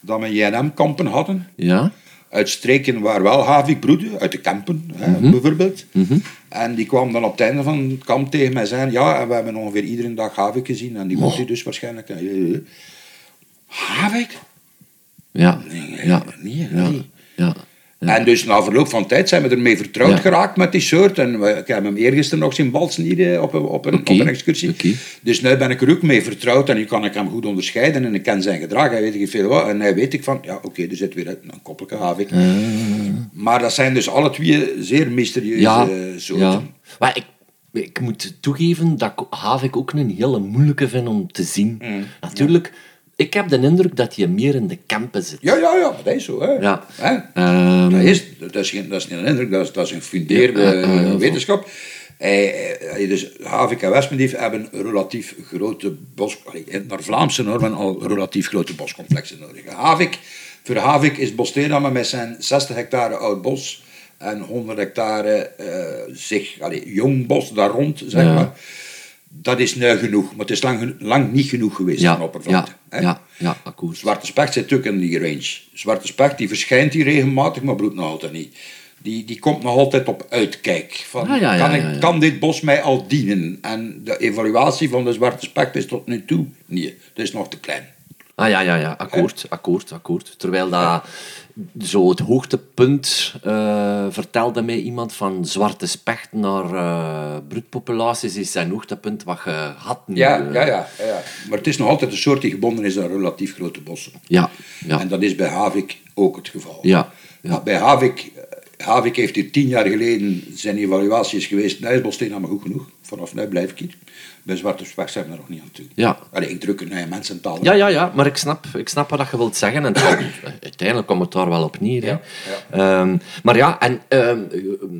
dat we JNM-kampen hadden. Ja? Uit streken waar wel havik broedde, uit de kampen hè, Mhm. bijvoorbeeld. En die kwam dan op het einde van het kamp tegen mij zeggen: Ja, en we hebben ongeveer iedere dag havik gezien. En die mocht hij dus waarschijnlijk. eh, eh. Havik? Ja. Nee, Ja. nee, Ja. nee. Ja. En dus na verloop van tijd zijn we ermee vertrouwd Ja. geraakt met die soort. En we, ik heb hem eergisteren nog zien balsen hier eh, op een, op een, op een excursie. Dus nu ben ik er ook mee vertrouwd en nu kan ik hem goed onderscheiden en ik ken zijn gedrag, hij weet ik veel wat. En hij weet ik van, ja oké, er zit weer een koppelke havik. Maar dat zijn dus alle twee zeer mysterieuze Ja. soorten. ja. Maar ik, ik moet toegeven dat ik Havik ook een hele moeilijke vind om te zien. Mm. Natuurlijk, ik heb de indruk dat je meer in de kampen zit. Ja, ja, ja, dat is zo. Hè. Ja. Hè? Ehm, Dat, is, dat, is geen, dat is niet een indruk, dat is, dat is een fundeerde Ja, ja, ja, ja, wetenschap. Eh, eh, dus Havik en Westmendief hebben relatief grote bos... Naar Vlaamse normen al relatief grote boscomplexen nodig. Havik, voor Havik is Bosteenamme met zijn 60 hectare oud bos en 100 hectare eh, zich, allee, jong bos daar rond, zeg Ja. maar. Dat is nu genoeg, maar het is lang, lang niet genoeg geweest Ja, van oppervlakte. ja, ja. Ja, akkoord. Zwarte specht zit ook in die range. Zwarte specht die verschijnt hier regelmatig, maar broedt nog altijd niet. Die, die komt nog altijd op uitkijk. Van, Ah, ja, ja, kan, ik, kan dit bos mij al dienen? En de evaluatie van de zwarte specht is tot nu toe niet. Het is nog te klein. Ah ja, ja, ja, akkoord, akkoord, akkoord. Terwijl dat zo het hoogtepunt eh, vertelde mij iemand van zwarte specht naar eh broedpopulaties is zijn hoogtepunt wat je had nu. Ja, eh. ja, ja, ja, ja. Maar het is nog altijd een soort die gebonden is aan relatief grote bossen. ja, ja. En dat is bij Havik ook het geval. Ja, ja. Bij Havik, Havik heeft hier tien jaar geleden zijn evaluatie is geweest. Nijsbosteen maar goed genoeg. Vanaf nu blijf ik hier. Bij Zwarte Specht zijn we er nog niet aan toe. Ja. Allee, ik druk het naar mensentaal. Ja, ja, ja, maar ik snap, ik snap wat je wilt zeggen. En [CLEARS THROAT] uiteindelijk komt het daar wel op neer. Ja, Ehm, maar ja, en ehm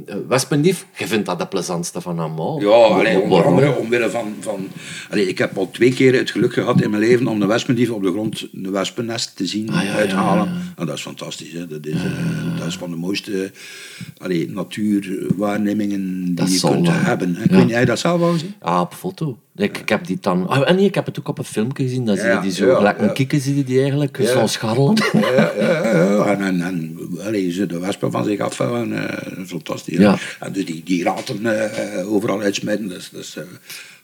eh, wespendief, je vindt dat de plezantste van allemaal. Ja, allee, onder andere omwille van... van allee, ik heb al twee keer het geluk gehad in mijn leven om de wespendief op de grond een wespennest te zien Ah, ja, ja, uithalen. ja, En dat is fantastisch. Hè. Dat, is, eh, dat is van de mooiste allee, natuurwaarnemingen die Dat je kunt hebben. Hè. Kun jij dat zelf wel zien? Ja, op foto. Ik, ik heb die dan... Ah, en ik heb het ook op een filmpje gezien. Dat zie je die zo gelijk een kikker zie je die eigenlijk zo scharrelen. Ja, ja. En, en, en allee, ze de wespen van zich afvallen, eh fantastisch. Ja. En dus die, die raten eh, overal uitsmijten, dat is, dat is eh,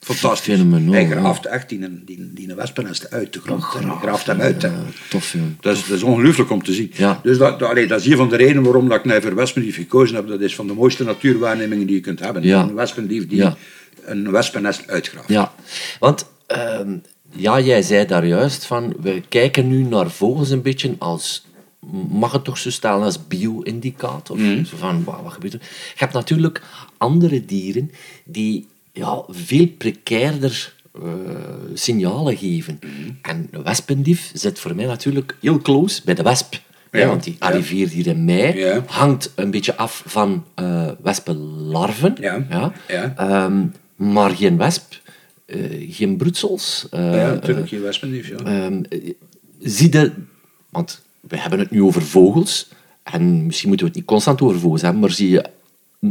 fantastisch. Fenomenaal, Hij graaft echt die, die, die wespennest uit de grond. Hij graaft hem uit. Ja, tof, joh. Dat is, dat is ongelooflijk om te zien. Ja. Dus dat, dat, allee, dat is een van de redenen waarom dat ik naar voor wespendief gekozen heb. Dat is van de mooiste natuurwaarnemingen die je kunt hebben. Ja. Een wespendief die Ja. Een wespennest uitgraaft. Ja, want ehm, ja, jij zei daar juist van, we kijken nu naar vogels een beetje als, mag het toch zo stellen, als bio-indicator. Zo van, wat gebeurt er? Je hebt natuurlijk andere dieren die ja, veel precairder eh, signalen geven. En de wespendief zit voor mij natuurlijk heel close bij de wesp. Ja, want die ja. arriveert hier in mei, hangt een beetje af van eh wespenlarven. Ja, Ja. ja. Maar geen wesp, eh, geen broedsels. eh, Ja, natuurlijk, geen wespendief. Ja. ehm, eh, zie je, want we hebben het nu over vogels, en misschien moeten we het niet constant over vogels hebben, maar zie je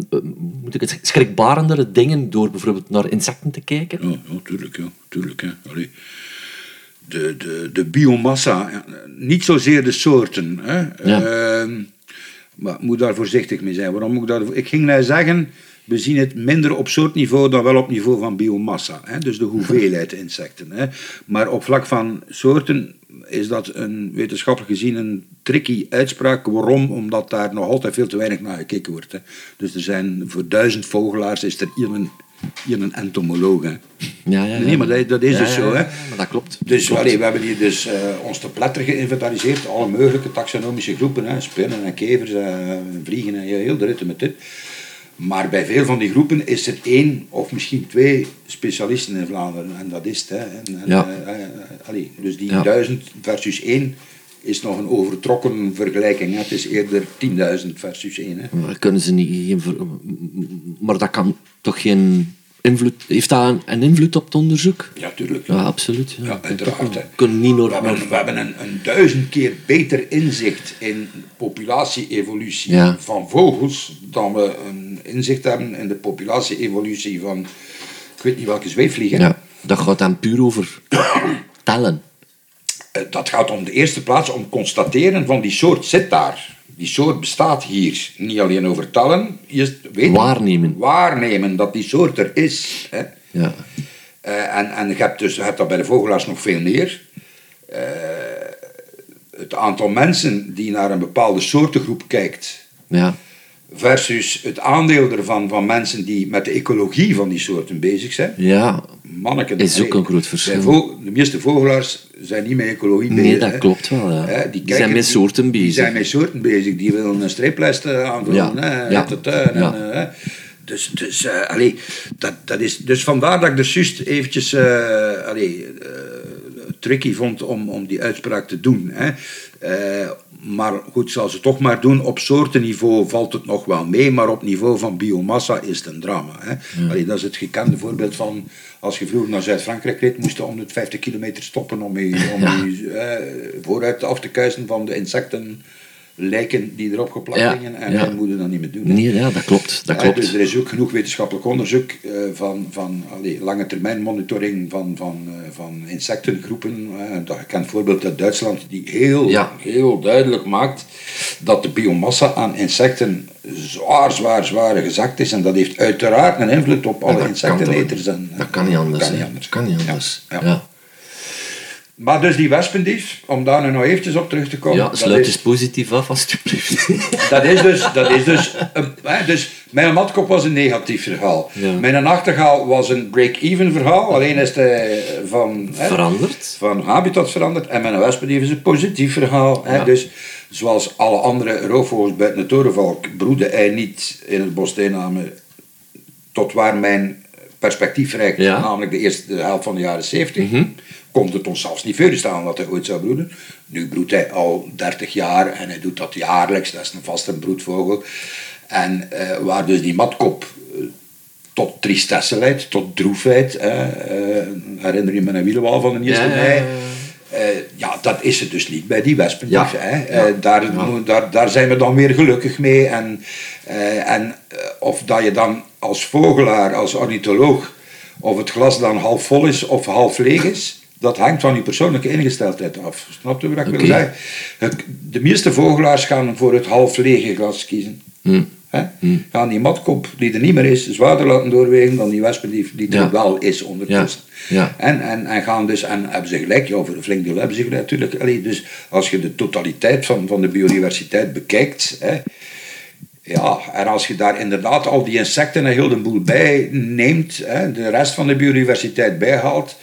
eh, moet ik het schrikbarendere dingen door bijvoorbeeld naar insecten te kijken? Ja, ja, tuurlijk, ja. tuurlijk hè. Allee. De, de, de biomassa, niet zozeer de soorten. Hè. Ja. Ehm, maar ik moet daar voorzichtig mee zijn. Waarom moet ik, daar, ik ging nou zeggen, we zien het minder op soortniveau dan wel op niveau van biomassa. Hè. Dus de hoeveelheid [LAUGHS] insecten. Hè. Maar op vlak van soorten is dat een, wetenschappelijk gezien een tricky uitspraak. Waarom? Omdat daar nog altijd veel te weinig naar gekeken wordt. Hè. Dus er zijn voor duizend vogelaars is er hier een, hier een entomoloog. Hè. Ja, ja, ja. Nee, maar dat, dat is dus zo. Hè. maar dat klopt. Dus Klopt. allee, we hebben hier dus eh, ons te pletter geïnventariseerd, alle mogelijke taxonomische groepen, hè, spinnen en kevers, eh, vliegen en heel de ritten met dit. Maar bij veel van die groepen is er één of misschien twee specialisten in Vlaanderen en dat is het. Hè. En, Ja. eh, eh, allee, dus die Ja. duizend versus één is nog een overtrokken vergelijking. Hè. Het is eerder 10.000 versus één. Hè. Maar kunnen ze niet... Maar dat kan toch geen invloed... Heeft dat een, een invloed op het onderzoek? Ja, tuurlijk. Ja, absoluut. Ja, Ja, uiteraard. hè. We kunnen niet We hebben, naar- we hebben een, een duizend keer beter inzicht in populatie-evolutie Ja. van vogels dan we een inzicht hebben in de populatie-evolutie van, ik weet niet welke zweefvliegen. Ja, dat gaat dan puur over tellen. Eh, Dat gaat om de eerste plaats om constateren van die soort zit daar. Die soort bestaat hier. Niet alleen over tellen, je weet Waarnemen. Waarnemen dat die soort er is. Hè. Ja. Eh, en, en je hebt, dus, je hebt dat bij de vogelaars nog veel meer. Eh, het aantal mensen die naar een bepaalde soortengroep kijkt, Ja. Versus het aandeel ervan van mensen die met de ecologie van die soorten bezig zijn. Ja. Manneken, Is ook een groot verschil. De meeste vogelaars zijn niet met ecologie bezig. Nee, dat hè. klopt wel. Ja. Hè, die, zijn met soorten Die bezig. zijn met soorten bezig. Die willen een streeplijst eh, aanvullen. Ja, Hè, ja, uit de tuin. ja. En, eh, hè. dus dus, eh, allee, dat, dat is, dus vandaar dat ik er juist eventjes eh, allee, eh, tricky vond om, om die uitspraak te doen. Hè. Eh, maar goed, zal ze toch maar doen. Op soortenniveau valt het nog wel mee, maar op niveau van biomassa is het een drama. Hè. Allee, dat is het gekende voorbeeld van als je vroeger naar Zuid-Frankrijk reed, moest je om de 50 kilometer stoppen om je, om je eh, vooruit af te kuisen van de insecten lijken die erop geplakt Ja, gingen en ja. moeten dat niet meer doen. Nee, ja, dat klopt. Dat Eh, klopt. dus er is ook genoeg wetenschappelijk onderzoek eh, van, van allee, lange termijn monitoring van, van, eh, van insectengroepen. dat je kent voorbeeld uit Duitsland die heel, Ja. heel duidelijk maakt dat de biomassa aan insecten zwaar, zwaar, zwaar gezakt is. En dat heeft uiteraard een invloed op alle insecteneters. En, Dat kan niet anders. Kan niet anders. Kan niet Ja, anders. Maar dus die wespendief, om daar nu nog eventjes op terug te komen. Ja, sluit is- eens positief af, alsjeblieft. [LAUGHS] Dat is dus, dat is dus, een- hè, dus mijn matkop was een negatief verhaal. Ja. Mijn nachtegaal was een break-even verhaal, alleen is hij van, hè, Veranderd. van habitat veranderd. En mijn wespendief is een positief verhaal. Hè, Ja. Dus zoals alle andere roofvogels buiten de torenvalk broedde hij niet in het bos Steenamen tot waar mijn perspectief reikt, Ja. namelijk de eerste helft van de jaren 70. Mhm. Komt het ons zelfs niet voor staan dat hij ooit zou broeden. Nu broedt hij al 30 jaar en hij doet dat jaarlijks, dat is een vaste broedvogel. En eh, waar dus die matkop eh, tot tristesse leidt, tot droefheid. Eh, herinner je me een wielenwal van de 1 Ja, ja, mei? ja. Eh, ja, dat is het dus niet bij die wespendief. Ja. Hè. Ja. Eh, daar, daar, daar zijn we dan weer gelukkig mee. En, en of dat je dan als vogelaar, als ornitholoog, of het glas dan half vol is of half leeg is, dat hangt van je persoonlijke ingesteldheid af. Snap je wat ik wil zeggen? De meeste vogelaars gaan voor het half lege glas kiezen. Hm. Hè? Gaan die matkop, die er niet meer is, zwaarder laten doorwegen dan die wespendief die er Ja. wel is ondertussen. Ja. Ja. En, en, en gaan dus, en hebben ze gelijk, ja, voor een flink deel hebben ze gelijk natuurlijk. Allee, dus als je de totaliteit van, van de biodiversiteit bekijkt, hè, ja, en als je daar inderdaad al die insecten en heel de boel bij neemt, hè, de rest van de biodiversiteit bijhaalt,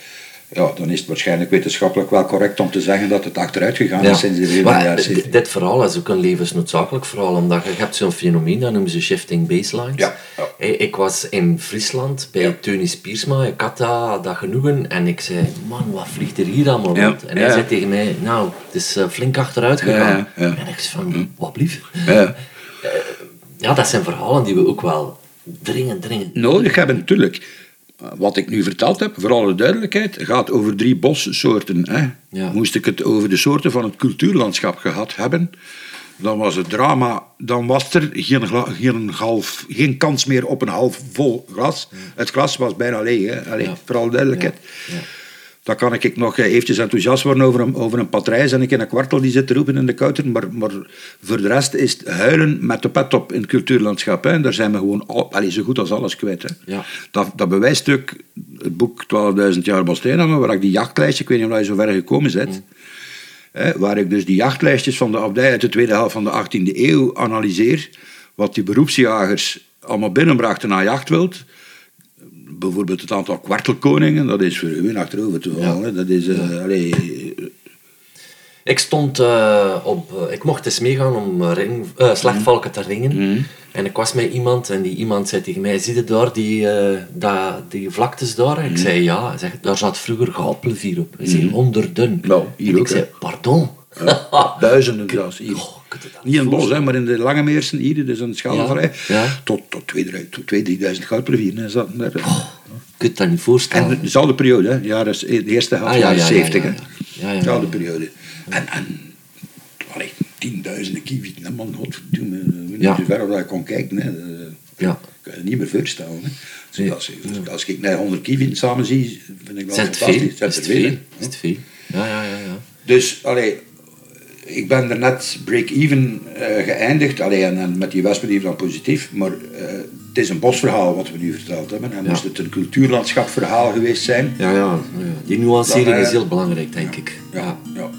ja, dan is het waarschijnlijk wetenschappelijk wel correct om te zeggen dat het achteruit gegaan is sinds de jaren dit- 70. dit verhaal is ook een levensnoodzakelijk verhaal, omdat je hebt zo'n fenomeen, dat noemen ze shifting baselines. Ja, ja. Ik, ik was in Friesland bij Ja. Teunis Piersma, ik had dat, dat genoegen en ik zei, man, wat vliegt er hier allemaal Ja, rond? En hij ja. zei tegen mij, nou, het is eh, flink achteruit gegaan. Ja, ja. En ik zei van, wat blief? Ja. Ja, dat zijn verhalen die we ook wel dringend, dringend... nodig hebben, natuurlijk. Wat ik nu verteld heb, voor alle duidelijkheid, gaat over drie bossoorten. Hè. Ja. Moest ik het over de soorten van het cultuurlandschap gehad hebben, dan was het drama, dan was er geen, geen, half, geen kans meer op een half vol glas. Het glas was bijna leeg, hè. Allee, Ja. voor alle duidelijkheid. Dan kan ik nog eh, eventjes enthousiast worden over een, over een patrijs en ik in een kwartel die zit te roepen in de kouter. Maar, maar voor de rest is het huilen met de pet op in het cultuurlandschap. Hè. Daar zijn we gewoon al, zo goed als alles kwijt. Hè. Ja. Dat, dat bewijst ook het boek 12.000 jaar Bossteenhamer, waar ik die jachtlijstje, ik weet niet of je zo ver gekomen bent, Mm. hè, waar ik dus die jachtlijstjes van de abdij uit de tweede helft van de 18e eeuw analyseer, wat die beroepsjagers allemaal binnenbrachten aan jachtwild bijvoorbeeld het aantal kwartelkoningen, dat is voor u achterover te vallen. Dat is, eh, allee, Ik stond eh, op... eh, ik mocht eens meegaan om eh, ring, slechtvalken te ringen. En ik was met iemand en die iemand zei tegen mij, zie je daar die, dat, die vlaktes daar? Ik zei, ja. Zegt, daar zat vroeger goudplevier op. Hij zei, honderden. Nou, hier en ik ook, zei, hè. Pardon? [LAUGHS] duizenden zelfs hier. Oh, dat Niet in het bos, hè, maar in de Lange Meersen hier, dus de Schalvallei, Ja, ja. tot, tot 2000, tot 2000 goudplevieren hè, zaten daar. Je kunt dat niet voorstellen. En dezelfde periode, hè, jaren, de eerste helft Ah, ja, van de ja, ja, 70. ja, hè. ja. Ja, ja, ja. Dezelfde periode. En, en allee, tienduizenden kiewieten, man, godverdomme. Ik niet Ja. hoe ver dat je kon kijken. Hè. Dat Ja. kan je niet meer voorstellen. Hè. Dus als, ik- als ik naar 100 kiewieten samen zie, vind ik wel Zijn het veel? fantastisch. Is Zijn het veel? Is het veel? Ja, ja, ja. ja. Dus, allee, ik ben er net break-even eh, geëindigd. Allee, en, en met die wespendief dan positief. Maar eh, het is een bosverhaal wat we nu verteld hebben. En Ja. moest het een cultuurlandschapverhaal geweest zijn. Ja, ja, ja. Die nuancering Dan, eh, is heel belangrijk, denk ik. ja. Ja.